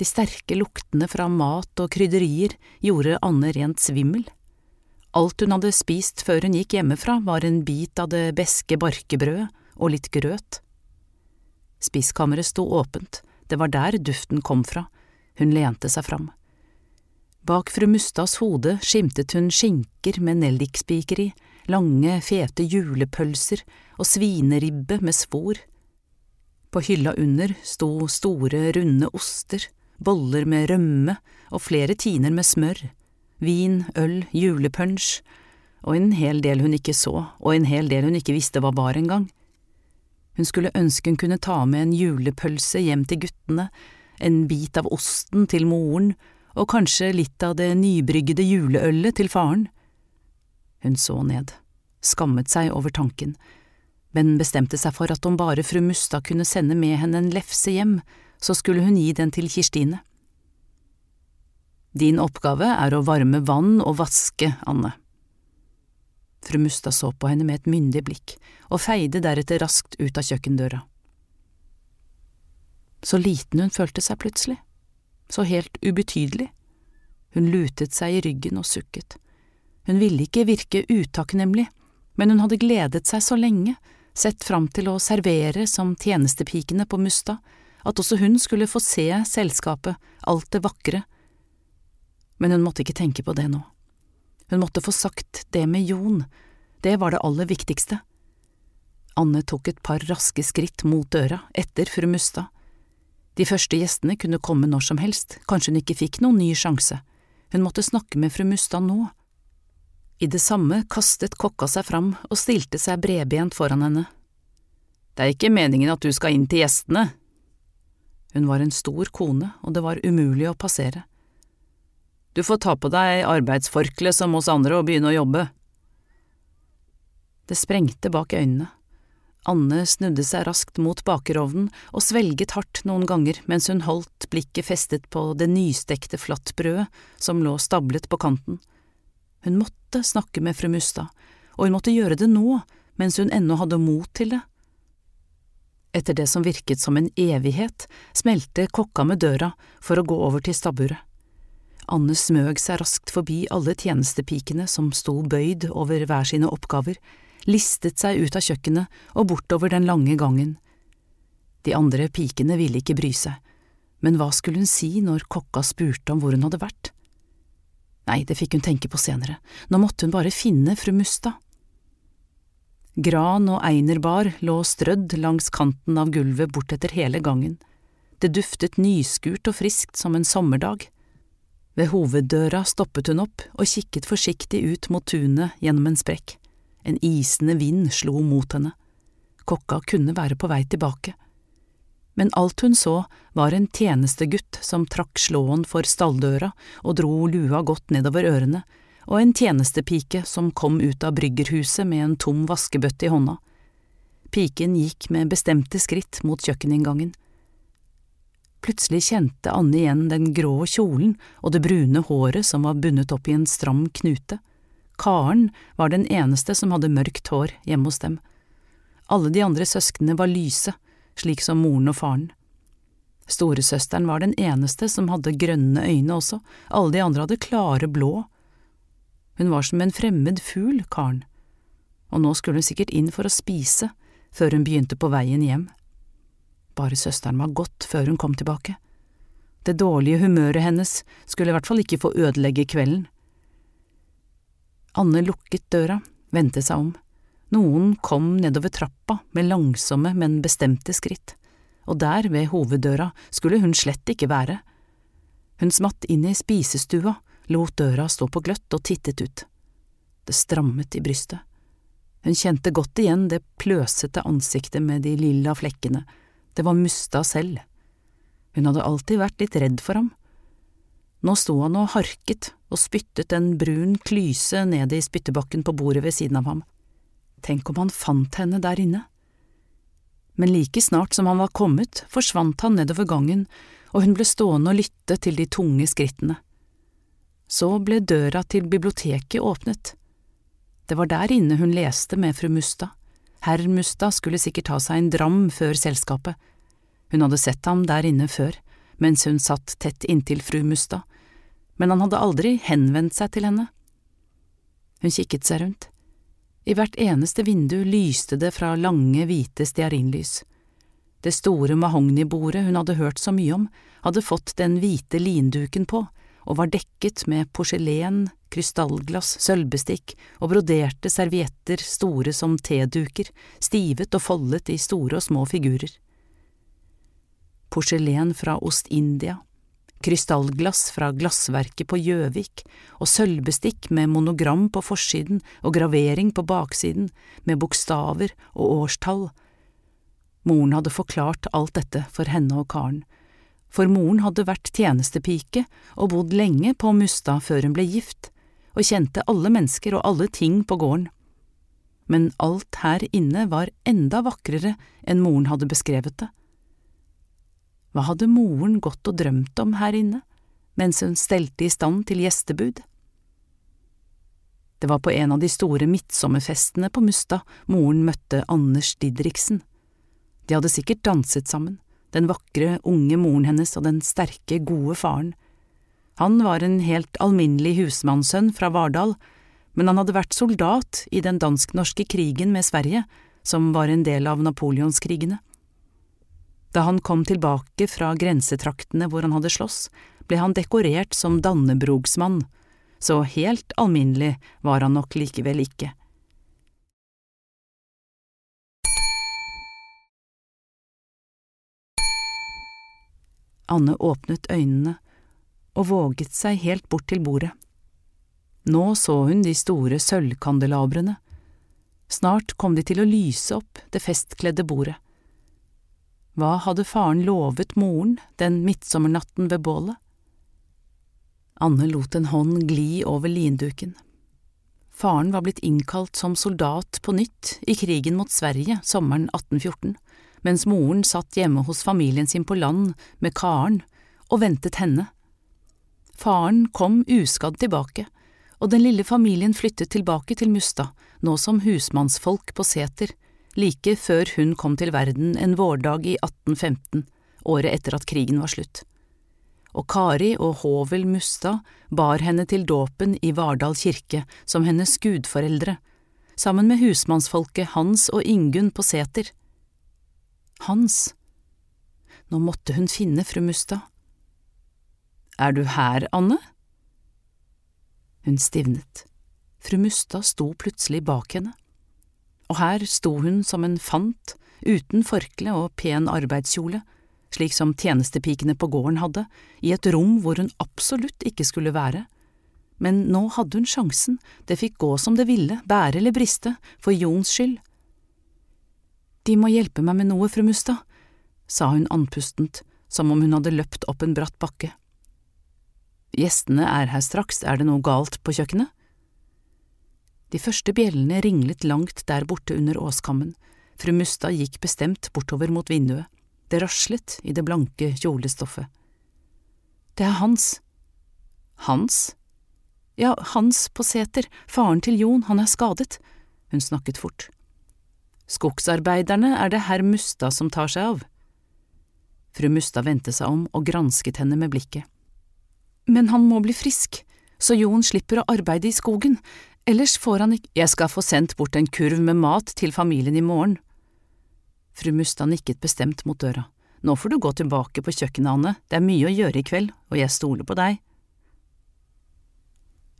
Speaker 3: de sterke luktene fra mat og krydderier gjorde Anne rent svimmel. Alt hun hadde spist før hun gikk hjemmefra, var en bit av det beske barkebrødet og litt grøt. Spiskammeret sto åpent, det var der duften kom fra, hun lente seg fram. Bak fru Mustads hode skimtet hun skinker med nellikspiker i, lange, fete julepølser og svineribbe med svor. På hylla under sto store, runde oster, boller med rømme og flere tiner med smør, vin, øl, julepunsj, og en hel del hun ikke så, og en hel del hun ikke visste hva var engang. Hun skulle ønske hun kunne ta med en julepølse hjem til guttene, en bit av osten til moren og kanskje litt av det nybryggede juleølet til faren. Hun så ned, skammet seg over tanken, men bestemte seg for at om bare fru Mustad kunne sende med henne en lefse hjem, så skulle hun gi den til Kirstine. Din oppgave er å varme vann og vaske, Anne. Fru Mustad så på henne med et myndig blikk og feide deretter raskt ut av kjøkkendøra. Så liten hun følte seg plutselig, så helt ubetydelig. Hun lutet seg i ryggen og sukket. Hun ville ikke virke utakknemlig, men hun hadde gledet seg så lenge, sett fram til å servere som tjenestepikene på Mustad, at også hun skulle få se selskapet, alt det vakre. Men hun måtte ikke tenke på det nå. Hun måtte få sagt det med Jon, det var det aller viktigste. Anne tok et par raske skritt mot døra, etter fru Mustad. De første gjestene kunne komme når som helst, kanskje hun ikke fikk noen ny sjanse. Hun måtte snakke med fru Mustad nå. I det samme kastet kokka seg fram og stilte seg bredbent foran henne. Det er ikke meningen at du skal inn til gjestene. Hun var en stor kone, og det var umulig å passere. Du får ta på deg arbeidsforkle som oss andre og begynne å jobbe. Det sprengte bak øynene. Anne snudde seg raskt mot bakerovnen og svelget hardt noen ganger mens hun holdt blikket festet på det nystekte flatbrødet som lå stablet på kanten. Hun måtte snakke med fru Mustad, og hun måtte gjøre det nå, mens hun ennå hadde mot til det. Etter det som virket som en evighet, smelte kokka med døra for å gå over til stabburet. Anne smøg seg raskt forbi alle tjenestepikene som sto bøyd over hver sine oppgaver, listet seg ut av kjøkkenet og bortover den lange gangen. De andre pikene ville ikke bry seg, men hva skulle hun si når kokka spurte om hvor hun hadde vært? Nei, det fikk hun tenke på senere, nå måtte hun bare finne fru Mustad. Gran og einerbar lå strødd langs kanten av gulvet bortetter hele gangen. Det duftet nyskurt og friskt som en sommerdag. Ved hoveddøra stoppet hun opp og kikket forsiktig ut mot tunet gjennom en sprekk. En isende vind slo mot henne. Kokka kunne være på vei tilbake. Men alt hun så, var en tjenestegutt som trakk slåen for stalldøra og dro lua godt nedover ørene og en tjenestepike som kom ut av bryggerhuset med en tom vaskebøtte i hånda. Piken gikk med bestemte skritt mot kjøkkeninngangen. Plutselig kjente Anne igjen den grå kjolen og det brune håret som var bundet opp i en stram knute. Karen var den eneste som hadde mørkt hår hjemme hos dem. Alle de andre søsknene var lyse, slik som moren og faren. Storesøsteren var den eneste som hadde grønne øyne også, alle de andre hadde klare blå. Hun var som en fremmed fugl, Karen, og nå skulle hun sikkert inn for å spise før hun begynte på veien hjem. Bare søsteren var godt før hun kom tilbake. Det dårlige humøret hennes skulle i hvert fall ikke få ødelegge kvelden. Anne lukket døra, vendte seg om. Noen kom nedover trappa med langsomme, men bestemte skritt, og der, ved hoveddøra, skulle hun slett ikke være. Hun smatt inn i spisestua lot døra stå på gløtt og tittet ut. Det strammet i brystet. Hun kjente godt igjen det pløsete ansiktet med de lilla flekkene, det var Mustad selv. Hun hadde alltid vært litt redd for ham. Nå sto han og harket og spyttet en brun klyse ned i spyttebakken på bordet ved siden av ham. Tenk om han fant henne der inne. Men like snart som han var kommet, forsvant han nedover gangen, og hun ble stående og lytte til de tunge skrittene. Så ble døra til biblioteket åpnet. Det var der inne hun leste med fru Mustad. Herr Mustad skulle sikkert ta seg en dram før selskapet. Hun hadde sett ham der inne før, mens hun satt tett inntil fru Mustad, men han hadde aldri henvendt seg til henne. Hun kikket seg rundt. I hvert eneste vindu lyste det fra lange, hvite stearinlys. Det store mahognibordet hun hadde hørt så mye om, hadde fått den hvite linduken på, og var dekket med porselen, krystallglass, sølvbestikk og broderte servietter store som teduker, stivet og foldet i store og små figurer. Porselen fra Ost-India, krystallglass fra glassverket på Gjøvik og sølvbestikk med monogram på forsiden og gravering på baksiden med bokstaver og årstall. Moren hadde forklart alt dette for henne og Karen, for moren hadde vært tjenestepike og bodd lenge på Mustad før hun ble gift, og kjente alle mennesker og alle ting på gården. Men alt her inne var enda vakrere enn moren hadde beskrevet det. Hva hadde moren gått og drømt om her inne, mens hun stelte i stand til gjestebud? Det var på en av de store midtsommerfestene på Mustad moren møtte Anders Didriksen. De hadde sikkert danset sammen den vakre, unge moren hennes og den sterke, gode faren. Han var en helt alminnelig husmannssønn fra Vardal, men han hadde vært soldat i den dansk-norske krigen med Sverige, som var en del av napoleonskrigene. Da han kom tilbake fra grensetraktene hvor han hadde slåss, ble han dekorert som dannebrogsmann, så helt alminnelig var han nok likevel ikke. Anne åpnet øynene og våget seg helt bort til bordet. Nå så hun de store sølvkandelabrene. Snart kom de til å lyse opp det festkledde bordet. Hva hadde faren lovet moren den midtsommernatten ved bålet? Anne lot en hånd gli over linduken. Faren var blitt innkalt som soldat på nytt i krigen mot Sverige sommeren 1814 mens moren satt hjemme hos familien sin på land med Karen og ventet henne. Faren kom uskadd tilbake, og den lille familien flyttet tilbake til Mustad, nå som husmannsfolk på seter, like før hun kom til verden en vårdag i 1815, året etter at krigen var slutt. Og Kari og Håvel Mustad bar henne til dåpen i Vardal kirke som hennes gudforeldre, sammen med husmannsfolket Hans og Ingunn på Seter. Hans. Nå måtte hun finne fru Mustad. Er du her, Anne? Hun stivnet. Fru Mustad sto plutselig bak henne. Og her sto hun som en fant, uten forkle og pen arbeidskjole, slik som tjenestepikene på gården hadde, i et rom hvor hun absolutt ikke skulle være. Men nå hadde hun sjansen, det fikk gå som det ville, bære eller briste, for Jons skyld. De må hjelpe meg med noe, fru Mustad, sa hun andpustent, som om hun hadde løpt opp en bratt bakke. Gjestene er her straks, er det noe galt på kjøkkenet? De første bjellene ringlet langt der borte under åskammen, fru Mustad gikk bestemt bortover mot vinduet, det raslet i det blanke kjolestoffet. Det er Hans. Hans? Ja, Hans på seter, faren til Jon, han er skadet, hun snakket fort. Skogsarbeiderne er det herr Mustad som tar seg av. Fru Mustad vendte seg om og gransket henne med blikket. Men han må bli frisk, så Jon slipper å arbeide i skogen, ellers får han ikke… Jeg skal få sendt bort en kurv med mat til familien i morgen. Fru Mustad nikket bestemt mot døra. Nå får du gå tilbake på kjøkkenet, Anne, det er mye å gjøre i kveld, og jeg stoler på deg.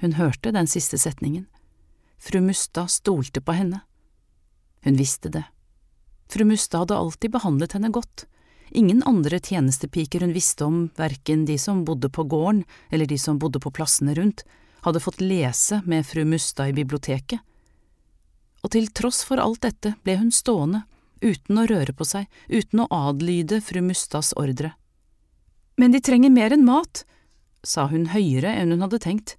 Speaker 3: Hun hørte den siste setningen. Fru Mustad stolte på henne. Hun visste det. Fru Mustad hadde alltid behandlet henne godt. Ingen andre tjenestepiker hun visste om, verken de som bodde på gården eller de som bodde på plassene rundt, hadde fått lese med fru Mustad i biblioteket. Og til tross for alt dette ble hun stående, uten å røre på seg, uten å adlyde fru Mustads ordre. Men de trenger mer enn mat, sa hun høyere enn hun hadde tenkt.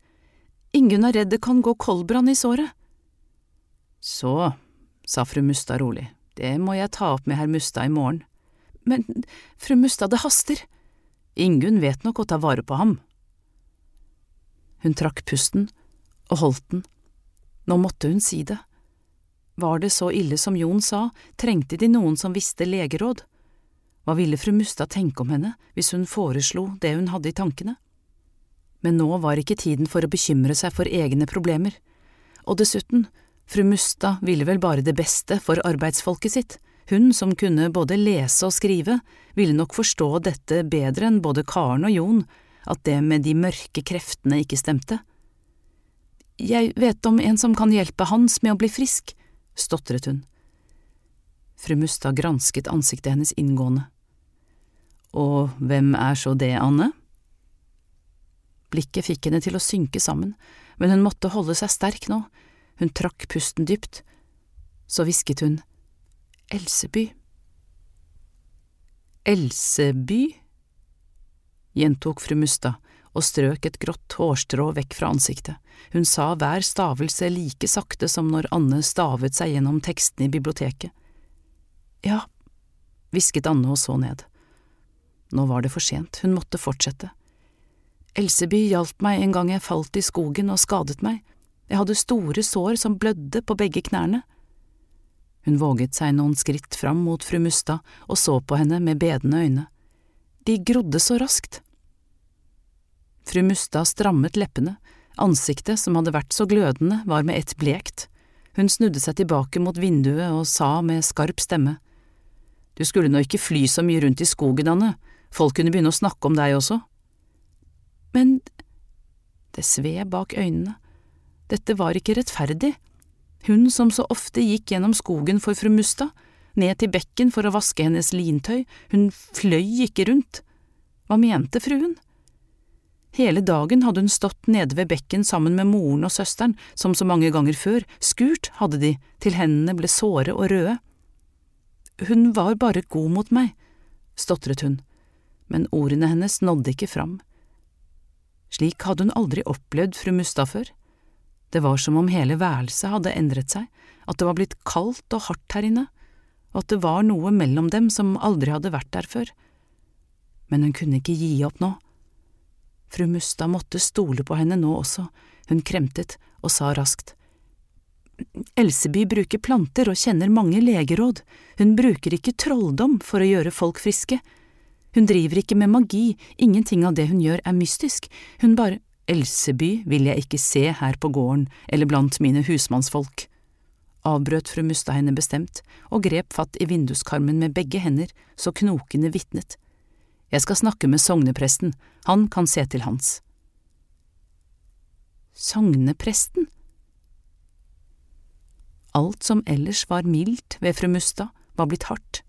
Speaker 3: Ingunn er redd det kan gå koldbrann i såret. Så, sa fru Mustad rolig, det må jeg ta opp med herr Mustad i morgen. Men fru Mustad, det haster. Ingunn vet nok å ta vare på ham. Hun trakk pusten og holdt den. Nå måtte hun si det. Var det så ille som Jon sa, trengte de noen som visste legeråd. Hva ville fru Mustad tenke om henne hvis hun foreslo det hun hadde i tankene? Men nå var ikke tiden for å bekymre seg for egne problemer, og dessuten, fru Mustad ville vel bare det beste for arbeidsfolket sitt, hun som kunne både lese og skrive, ville nok forstå dette bedre enn både Karen og Jon, at det med de mørke kreftene ikke stemte. Jeg vet om en som kan hjelpe Hans med å bli frisk, stotret hun. Fru Mustad gransket ansiktet hennes inngående. Og hvem er så det, Anne? Blikket fikk henne til å synke sammen, men hun måtte holde seg sterk nå, hun trakk pusten dypt. Så hvisket hun Elseby. Elseby? Gjentok fru Mustad og strøk et grått hårstrå vekk fra ansiktet. Hun sa hver stavelse like sakte som når Anne stavet seg gjennom tekstene i biblioteket. Ja, hvisket Anne og så ned. Nå var det for sent, hun måtte fortsette. Elseby hjalp meg en gang jeg falt i skogen og skadet meg, jeg hadde store sår som blødde på begge knærne. Hun våget seg noen skritt fram mot fru Mustad og så på henne med bedende øyne. De grodde så raskt. Fru Mustad strammet leppene, ansiktet som hadde vært så glødende, var med ett blekt. Hun snudde seg tilbake mot vinduet og sa med skarp stemme. Du skulle nå ikke fly så mye rundt i skogen, Anne, folk kunne begynne å snakke om deg også. Men det sved bak øynene, dette var ikke rettferdig hun som så ofte gikk gjennom skogen for fru Mustad, ned til bekken for å vaske hennes lintøy, hun fløy ikke rundt. Hva mente fruen? Hele dagen hadde hun stått nede ved bekken sammen med moren og søsteren, som så mange ganger før, skurt hadde de til hendene ble såre og røde. Hun var bare god mot meg, stotret hun, men ordene hennes nådde ikke fram. Slik hadde hun aldri opplevd fru Mustad før. Det var som om hele værelset hadde endret seg, at det var blitt kaldt og hardt her inne, og at det var noe mellom dem som aldri hadde vært der før. Men hun kunne ikke gi opp nå. Fru Mustad måtte stole på henne nå også, hun kremtet og sa raskt, Elseby bruker planter og kjenner mange legeråd, hun bruker ikke trolldom for å gjøre folk friske. Hun driver ikke med magi, ingenting av det hun gjør er mystisk, hun bare… Elseby vil jeg ikke se her på gården eller blant mine husmannsfolk, avbrøt fru Mustad henne bestemt og grep fatt i vinduskarmen med begge hender så knokene vitnet. Jeg skal snakke med sognepresten, han kan se til hans. Sognepresten? Alt som ellers var mildt ved fru Mustad, var blitt hardt.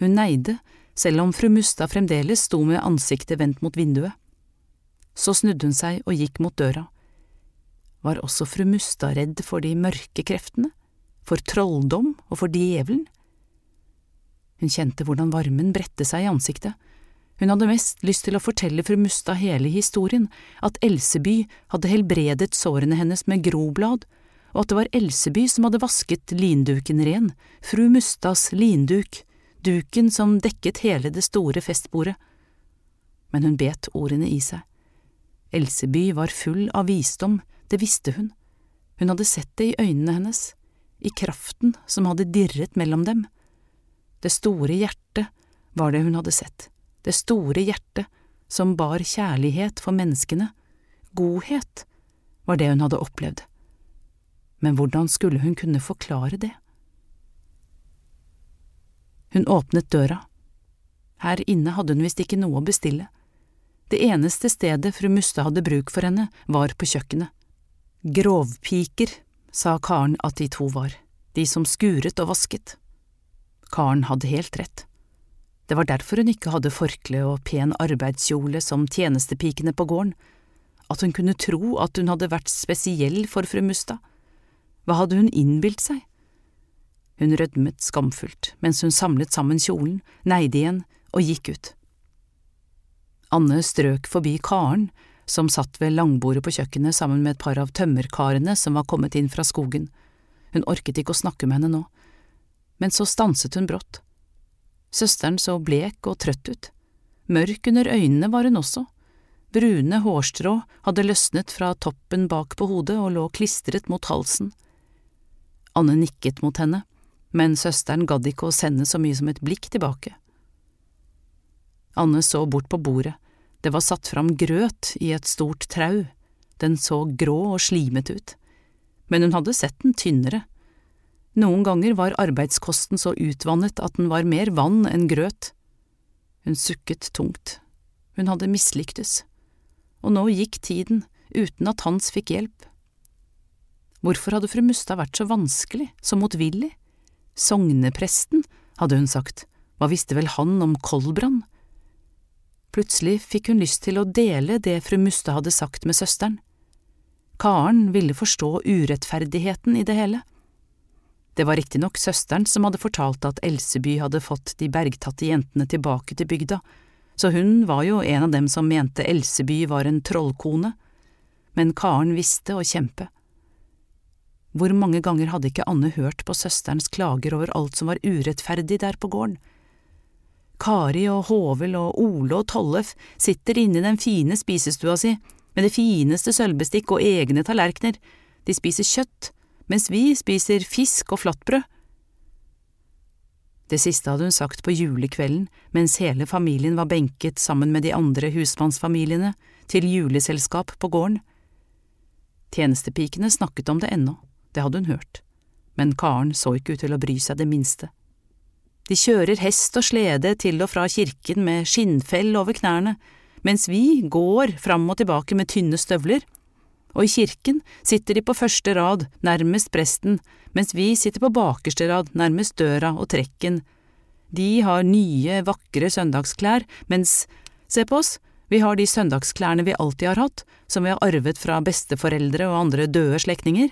Speaker 3: Hun neide, selv om fru Mustad fremdeles sto med ansiktet vendt mot vinduet. Så snudde hun seg og gikk mot døra. Var også fru Mustad redd for de mørke kreftene, for trolldom og for djevelen? Hun kjente hvordan varmen bredte seg i ansiktet. Hun hadde mest lyst til å fortelle fru Mustad hele historien, at Elseby hadde helbredet sårene hennes med groblad, og at det var Elseby som hadde vasket linduken ren, fru Mustads linduk, duken som dekket hele det store festbordet. Men hun bet ordene i seg. Elseby var full av visdom, det visste hun. Hun hadde sett det i øynene hennes, i kraften som hadde dirret mellom dem. Det store hjertet var det hun hadde sett, det store hjertet som bar kjærlighet for menneskene, godhet, var det hun hadde opplevd men hvordan skulle hun kunne forklare det? Hun åpnet døra. Her inne hadde hun visst ikke noe å bestille. Det eneste stedet fru Muste hadde bruk for henne, var på kjøkkenet. Grovpiker, sa Karen at de to var, de som skuret og vasket. Karen hadde helt rett. Det var derfor hun ikke hadde forkle og pen arbeidskjole som tjenestepikene på gården, at hun kunne tro at hun hadde vært spesiell for fru Mustad hva hadde hun innbilt seg? Hun rødmet skamfullt mens hun samlet sammen kjolen, neide igjen og gikk ut. Anne strøk forbi Karen, som satt ved langbordet på kjøkkenet sammen med et par av tømmerkarene som var kommet inn fra skogen. Hun orket ikke å snakke med henne nå, men så stanset hun brått. Søsteren så blek og trøtt ut. Mørk under øynene var hun også. Brune hårstrå hadde løsnet fra toppen bak på hodet og lå klistret mot halsen. Anne nikket mot henne, men søsteren gadd ikke å sende så mye som et blikk tilbake. Anne så bort på bordet, det var satt fram grøt i et stort trau, den så grå og slimet ut, men hun hadde sett den tynnere. Noen ganger var arbeidskosten så utvannet at den var mer vann enn grøt. Hun sukket tungt, hun hadde mislyktes, og nå gikk tiden uten at Hans fikk hjelp. Hvorfor hadde fru Mustad vært så vanskelig, så motvillig? Sognepresten, hadde hun sagt, hva visste vel han om koldbrann? Plutselig fikk hun lyst til å dele det fru Muste hadde sagt med søsteren. Karen ville forstå urettferdigheten i det hele. Det var riktignok søsteren som hadde fortalt at Elseby hadde fått de bergtatte jentene tilbake til bygda, så hun var jo en av dem som mente Elseby var en trollkone, men Karen visste å kjempe. Hvor mange ganger hadde ikke Anne hørt på søsterens klager over alt som var urettferdig der på gården? Kari og Håvel og Ole og Tollef sitter inne i den fine spisestua si med det fineste sølvbestikk og egne tallerkener, de spiser kjøtt, mens vi spiser fisk og flatbrød. Det siste hadde hun sagt på julekvelden mens hele familien var benket sammen med de andre husmannsfamiliene til juleselskap på gården. Tjenestepikene snakket om det ennå det hadde hun hørt, men Karen så ikke ut til å bry seg det minste. De kjører hest og slede til og fra kirken med skinnfell over knærne, mens vi går fram og tilbake med tynne støvler, og i kirken sitter de på første rad, nærmest presten, mens vi sitter på bakerste rad, nærmest døra og trekken. De har nye, vakre søndagsklær, mens, se på oss, vi har de søndagsklærne vi alltid har hatt, som vi har arvet fra besteforeldre og andre døde slektninger.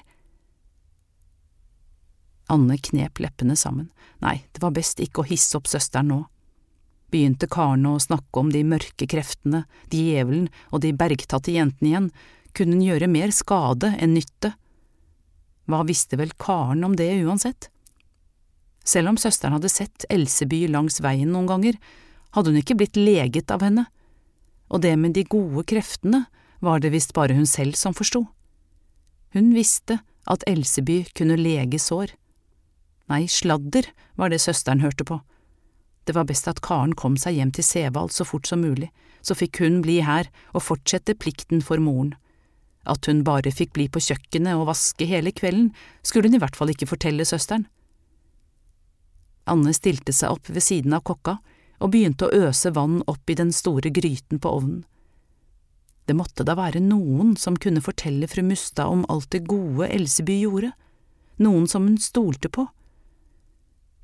Speaker 3: Anne knep leppene sammen, nei, det var best ikke å hisse opp søsteren nå. Begynte Karen å snakke om de mørke kreftene, djevelen og de bergtatte jentene igjen, kunne hun gjøre mer skade enn nytte. Hva visste vel Karen om det uansett? Selv om søsteren hadde sett Elseby langs veien noen ganger, hadde hun ikke blitt leget av henne, og det med de gode kreftene var det visst bare hun selv som forsto. Hun visste at Elseby kunne lege sår. Nei, sladder var det søsteren hørte på. Det var best at Karen kom seg hjem til Sevald så fort som mulig, så fikk hun bli her og fortsette plikten for moren. At hun bare fikk bli på kjøkkenet og vaske hele kvelden, skulle hun i hvert fall ikke fortelle søsteren. Anne stilte seg opp ved siden av kokka og begynte å øse vann opp i den store gryten på ovnen. Det måtte da være noen som kunne fortelle fru Mustad om alt det gode Elseby gjorde, noen som hun stolte på.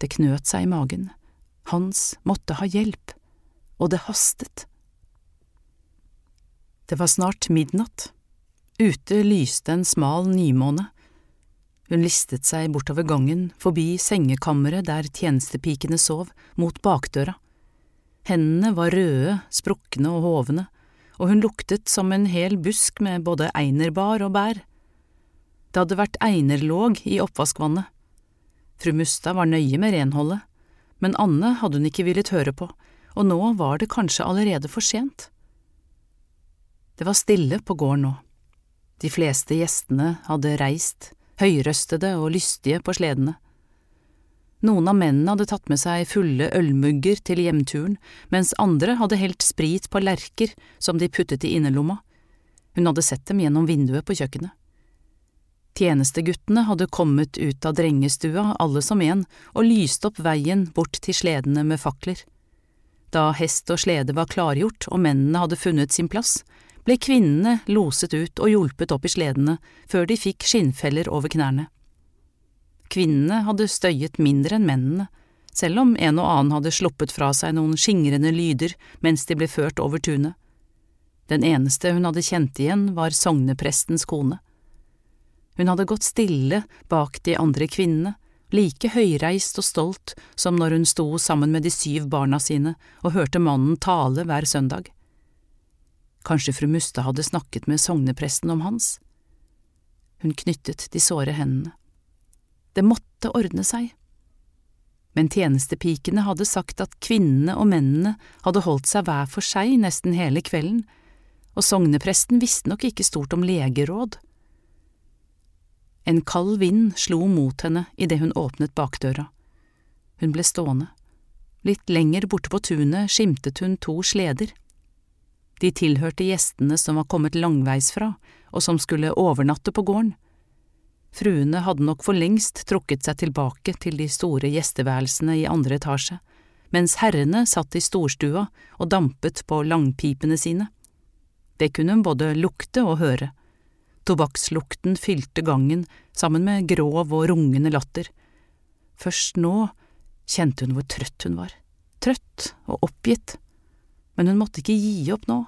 Speaker 3: Det knøt seg i magen. Hans måtte ha hjelp, og det hastet. Det var snart midnatt. Ute lyste en smal nymåne. Hun listet seg bortover gangen, forbi sengekammeret der tjenestepikene sov, mot bakdøra. Hendene var røde, sprukne og hovne, og hun luktet som en hel busk med både einerbar og bær. Det hadde vært einerlåg i oppvaskvannet. Fru Mustad var nøye med renholdet, men Anne hadde hun ikke villet høre på, og nå var det kanskje allerede for sent. Det var stille på gården nå. De fleste gjestene hadde reist, høyrøstede og lystige på sledene. Noen av mennene hadde tatt med seg fulle ølmugger til hjemturen, mens andre hadde helt sprit på lerker som de puttet i innerlomma. Hun hadde sett dem gjennom vinduet på kjøkkenet. Tjenesteguttene hadde kommet ut av drengestua, alle som en, og lyst opp veien bort til sledene med fakler. Da hest og slede var klargjort og mennene hadde funnet sin plass, ble kvinnene loset ut og hjulpet opp i sledene før de fikk skinnfeller over knærne. Kvinnene hadde støyet mindre enn mennene, selv om en og annen hadde sluppet fra seg noen skingrende lyder mens de ble ført over tunet. Den eneste hun hadde kjent igjen, var sogneprestens kone. Hun hadde gått stille bak de andre kvinnene, like høyreist og stolt som når hun sto sammen med de syv barna sine og hørte mannen tale hver søndag. Kanskje fru Mustad hadde snakket med sognepresten om hans? Hun knyttet de såre hendene. Det måtte ordne seg. Men tjenestepikene hadde sagt at kvinnene og mennene hadde holdt seg hver for seg nesten hele kvelden, og sognepresten visste nok ikke stort om legeråd. En kald vind slo mot henne idet hun åpnet bakdøra. Hun ble stående. Litt lenger borte på tunet skimtet hun to sleder. De tilhørte gjestene som var kommet langveisfra, og som skulle overnatte på gården. Fruene hadde nok for lengst trukket seg tilbake til de store gjesteværelsene i andre etasje, mens herrene satt i storstua og dampet på langpipene sine. Det kunne hun både lukte og høre. Tobakkslukten fylte gangen sammen med grov og rungende latter. Først nå kjente hun hvor trøtt hun var, trøtt og oppgitt men hun måtte ikke gi opp nå.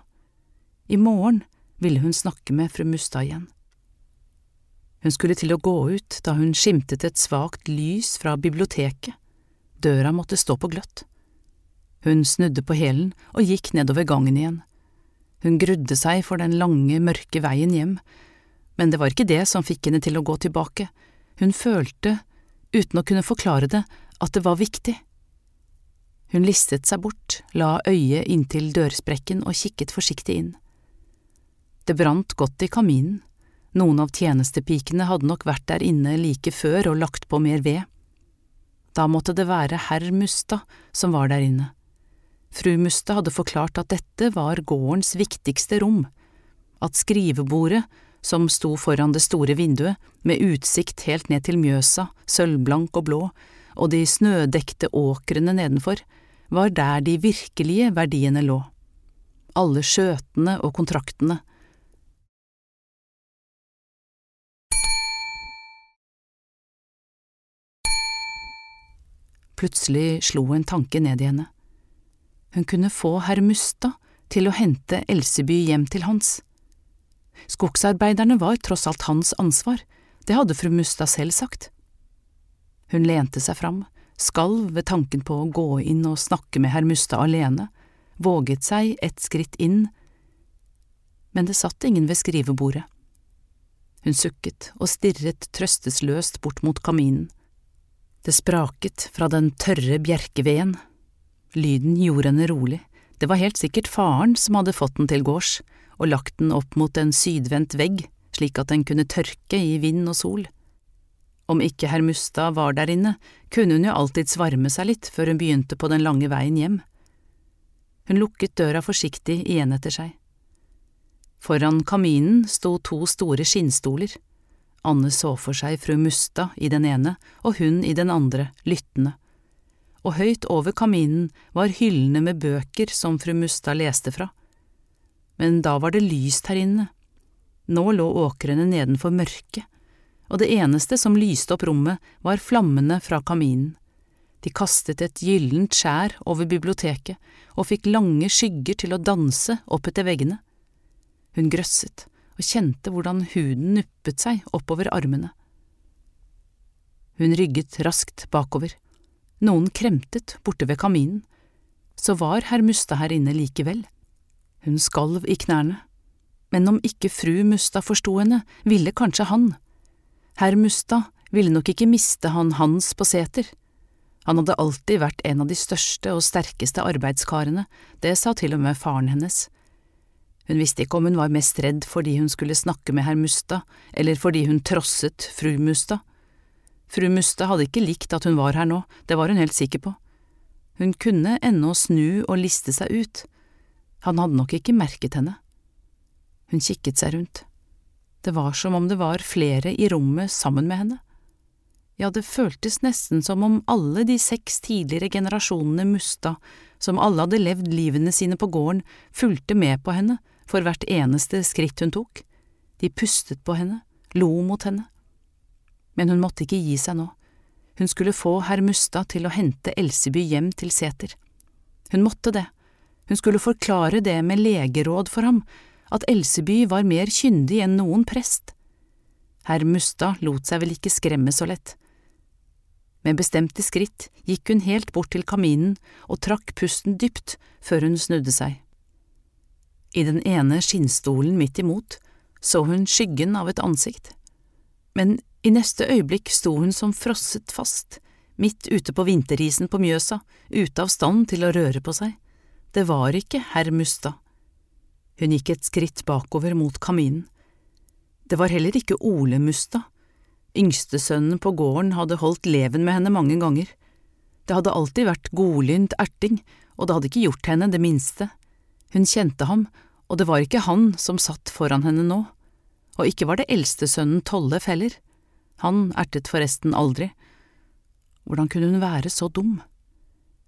Speaker 3: I morgen ville hun snakke med fru Mustad igjen. Hun skulle til å gå ut da hun skimtet et svakt lys fra biblioteket. Døra måtte stå på gløtt. Hun snudde på hælen og gikk nedover gangen igjen. Hun grudde seg for den lange, mørke veien hjem, men det var ikke det som fikk henne til å gå tilbake. Hun følte, uten å kunne forklare det, at det var viktig. Hun listet seg bort, la øyet inntil dørsprekken og kikket forsiktig inn. Det brant godt i kaminen, noen av tjenestepikene hadde nok vært der inne like før og lagt på mer ved. Da måtte det være herr Mustad som var der inne. Fru Mustad hadde forklart at dette var gårdens viktigste rom, at skrivebordet, som sto foran det store vinduet, med utsikt helt ned til Mjøsa, sølvblank og blå, og de snødekte åkrene nedenfor, var der de virkelige verdiene lå. Alle skjøtene og kontraktene. Plutselig slo en tanke ned i henne. Hun kunne få herr Mustad til å hente Elseby hjem til Hans. Skogsarbeiderne var tross alt hans ansvar, det hadde fru Mustad selv sagt. Hun lente seg fram, skalv ved tanken på å gå inn og snakke med herr Mustad alene, våget seg et skritt inn, men det satt ingen ved skrivebordet. Hun sukket og stirret trøstesløst bort mot kaminen. Det spraket fra den tørre bjerkeveden. Lyden gjorde henne rolig, det var helt sikkert faren som hadde fått den til gårds og lagt den opp mot en sydvendt vegg slik at den kunne tørke i vind og sol. Om ikke herr Mustad var der inne, kunne hun jo alltids varme seg litt før hun begynte på den lange veien hjem. Hun lukket døra forsiktig igjen etter seg. Foran kaminen sto to store skinnstoler. Anne så for seg fru Mustad i den ene og hun i den andre, lyttende. Og høyt over kaminen var hyllene med bøker som fru Mustad leste fra. Men da var det lyst her inne. Nå lå åkrene nedenfor mørket og det eneste som lyste opp rommet, var flammene fra kaminen. De kastet et gyllent skjær over biblioteket og fikk lange skygger til å danse opp etter veggene. Hun grøsset og kjente hvordan huden nuppet seg oppover armene. Hun rygget raskt bakover. Noen kremtet borte ved kaminen. Så var herr Mustad her inne likevel. Hun skalv i knærne. Men om ikke fru Mustad forsto henne, ville kanskje han. Herr Mustad ville nok ikke miste han Hans på seter. Han hadde alltid vært en av de største og sterkeste arbeidskarene, det sa til og med faren hennes. Hun visste ikke om hun var mest redd fordi hun skulle snakke med herr Mustad, eller fordi hun trosset fru Mustad. Fru Mustad hadde ikke likt at hun var her nå, det var hun helt sikker på. Hun kunne ennå snu og liste seg ut. Han hadde nok ikke merket henne. Hun kikket seg rundt. Det var som om det var flere i rommet sammen med henne. Ja, det føltes nesten som om alle de seks tidligere generasjonene Musta, som alle hadde levd livene sine på gården, fulgte med på henne for hvert eneste skritt hun tok. De pustet på henne, lo mot henne. Men hun måtte ikke gi seg nå. Hun skulle få herr Mustad til å hente Elseby hjem til seter. Hun måtte det. Hun skulle forklare det med legeråd for ham, at Elseby var mer kyndig enn noen prest. Herr Mustad lot seg vel ikke skremme så lett. Med bestemte skritt gikk hun helt bort til kaminen og trakk pusten dypt før hun snudde seg. I den ene skinnstolen midt imot så hun skyggen av et ansikt, men i neste øyeblikk sto hun som frosset fast, midt ute på vinterisen på Mjøsa, ute av stand til å røre på seg. Det var ikke herr Mustad. Hun gikk et skritt bakover mot kaminen. Det var heller ikke Ole Mustad. Yngstesønnen på gården hadde holdt leven med henne mange ganger. Det hadde alltid vært godlynt erting, og det hadde ikke gjort henne det minste. Hun kjente ham, og det var ikke han som satt foran henne nå. Og ikke var det eldstesønnen Tollef heller. Han ertet forresten aldri. Hvordan kunne hun være så dum?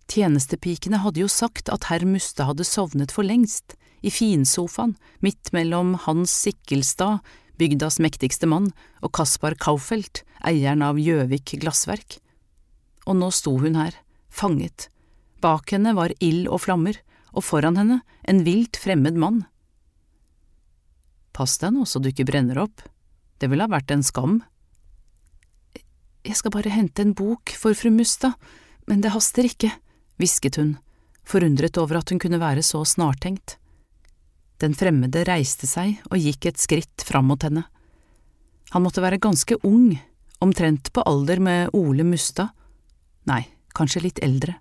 Speaker 3: Tjenestepikene hadde jo sagt at herr Muste hadde sovnet for lengst, i finsofaen midt mellom Hans Sikkelstad, bygdas mektigste mann, og Kaspar Kaufelt, eieren av Gjøvik glassverk. Og nå sto hun her, fanget. Bak henne var ild og flammer, og foran henne en vilt fremmed mann. Pass deg nå så du ikke brenner opp, det ville ha vært en skam. Jeg skal bare hente en bok for fru Mustad, men det haster ikke, hvisket hun, forundret over at hun kunne være så snartenkt. Den fremmede reiste seg og gikk et skritt fram mot henne. Han måtte være ganske ung, omtrent på alder med Ole Mustad, nei, kanskje litt eldre.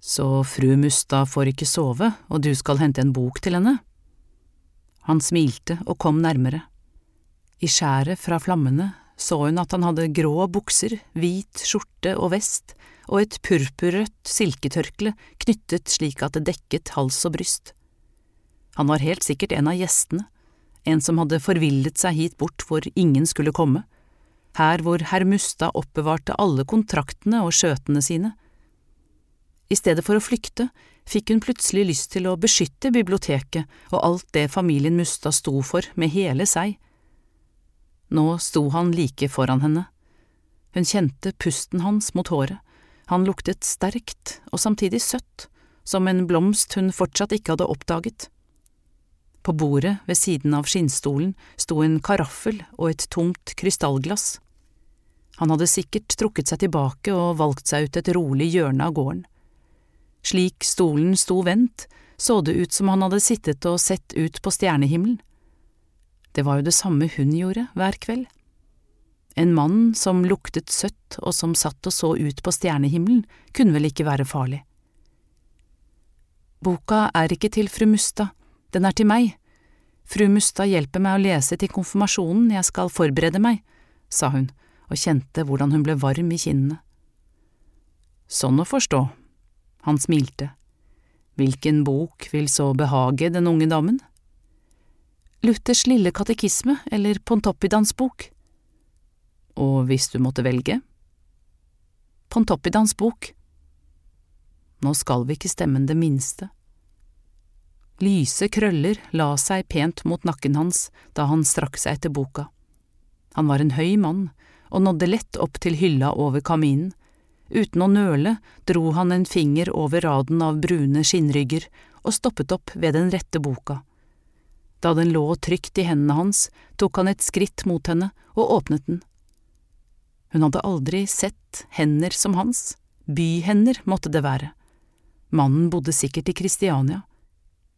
Speaker 3: Så fru Mustad får ikke sove, og du skal hente en bok til henne? Han smilte og kom nærmere. I skjæret fra flammene så hun at han hadde grå bukser, hvit skjorte og vest og et purpurrødt silketørkle knyttet slik at det dekket hals og bryst. Han var helt sikkert en av gjestene, en som hadde forvillet seg hit bort hvor ingen skulle komme, her hvor herr Mustad oppbevarte alle kontraktene og skjøtene sine. I stedet for å flykte fikk hun plutselig lyst til å beskytte biblioteket og alt det familien Mustad sto for med hele seg. Nå sto han like foran henne. Hun kjente pusten hans mot håret, han luktet sterkt og samtidig søtt, som en blomst hun fortsatt ikke hadde oppdaget. På bordet ved siden av skinnstolen sto en karaffel og et tomt krystallglass. Han hadde sikkert trukket seg tilbake og valgt seg ut et rolig hjørne av gården. Slik stolen sto vendt, så det ut som han hadde sittet og sett ut på stjernehimmelen. Det var jo det samme hun gjorde hver kveld. En mann som luktet søtt og som satt og så ut på stjernehimmelen, kunne vel ikke være farlig. Boka er ikke til fru Mustad, den er til meg. Fru Mustad hjelper meg å lese til konfirmasjonen, jeg skal forberede meg, sa hun og kjente hvordan hun ble varm i kinnene. Sånn å forstå. Han smilte. Hvilken bok vil så behage den unge damen? Luthers lille katekisme eller Pontoppidans bok? Og hvis du måtte velge? Pontoppidans bok. Nå skal vi ikke stemme det minste. Lyse krøller la seg pent mot nakken hans da han strakk seg etter boka. Han var en høy mann og nådde lett opp til hylla over kaminen. Uten å nøle dro han en finger over raden av brune skinnrygger og stoppet opp ved den rette boka. Da den lå trygt i hendene hans, tok han et skritt mot henne og åpnet den. Hun hadde aldri sett hender som hans, byhender måtte det være. Mannen bodde sikkert i Kristiania.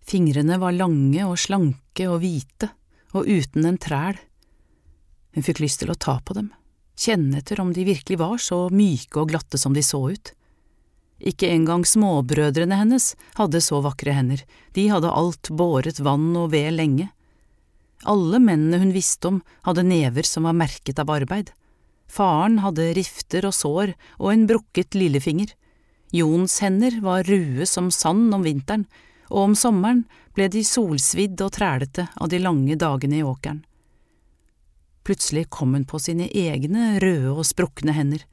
Speaker 3: Fingrene var lange og slanke og hvite, og uten en træl. Hun fikk lyst til å ta på dem, kjenne etter om de virkelig var så myke og glatte som de så ut. Ikke engang småbrødrene hennes hadde så vakre hender, de hadde alt båret vann og ved lenge. Alle mennene hun visste om, hadde never som var merket av arbeid. Faren hadde rifter og sår og en brukket lillefinger. Jons hender var røde som sand om vinteren, og om sommeren ble de solsvidd og trælete av de lange dagene i åkeren. Plutselig kom hun på sine egne røde og sprukne hender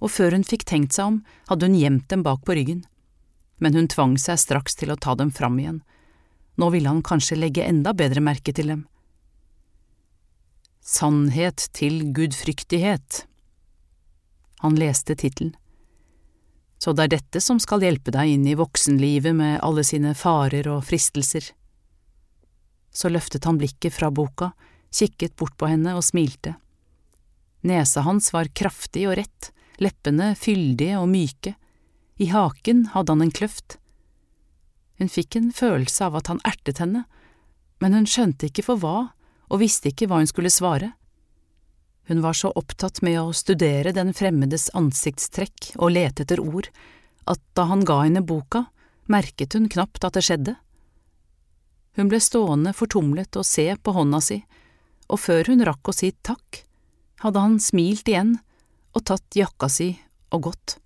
Speaker 3: og før hun fikk tenkt seg om, hadde hun gjemt dem bak på ryggen. Men hun tvang seg straks til å ta dem fram igjen. Nå ville han kanskje legge enda bedre merke til dem. Sannhet til gudfryktighet. Han leste tittelen. Så det er dette som skal hjelpe deg inn i voksenlivet med alle sine farer og fristelser. Så løftet han blikket fra boka, kikket bort på henne og smilte. Nesa hans var kraftig og rett, leppene fyldige og myke, i haken hadde han en kløft. Hun fikk en følelse av at han ertet henne, men hun skjønte ikke for hva og visste ikke hva hun skulle svare. Hun var så opptatt med å studere den fremmedes ansiktstrekk og lete etter ord, at da han ga henne boka, merket hun knapt at det skjedde. Hun ble stående fortumlet og se på hånda si, og før hun rakk å si takk, hadde han smilt igjen og tatt jakka si og gått.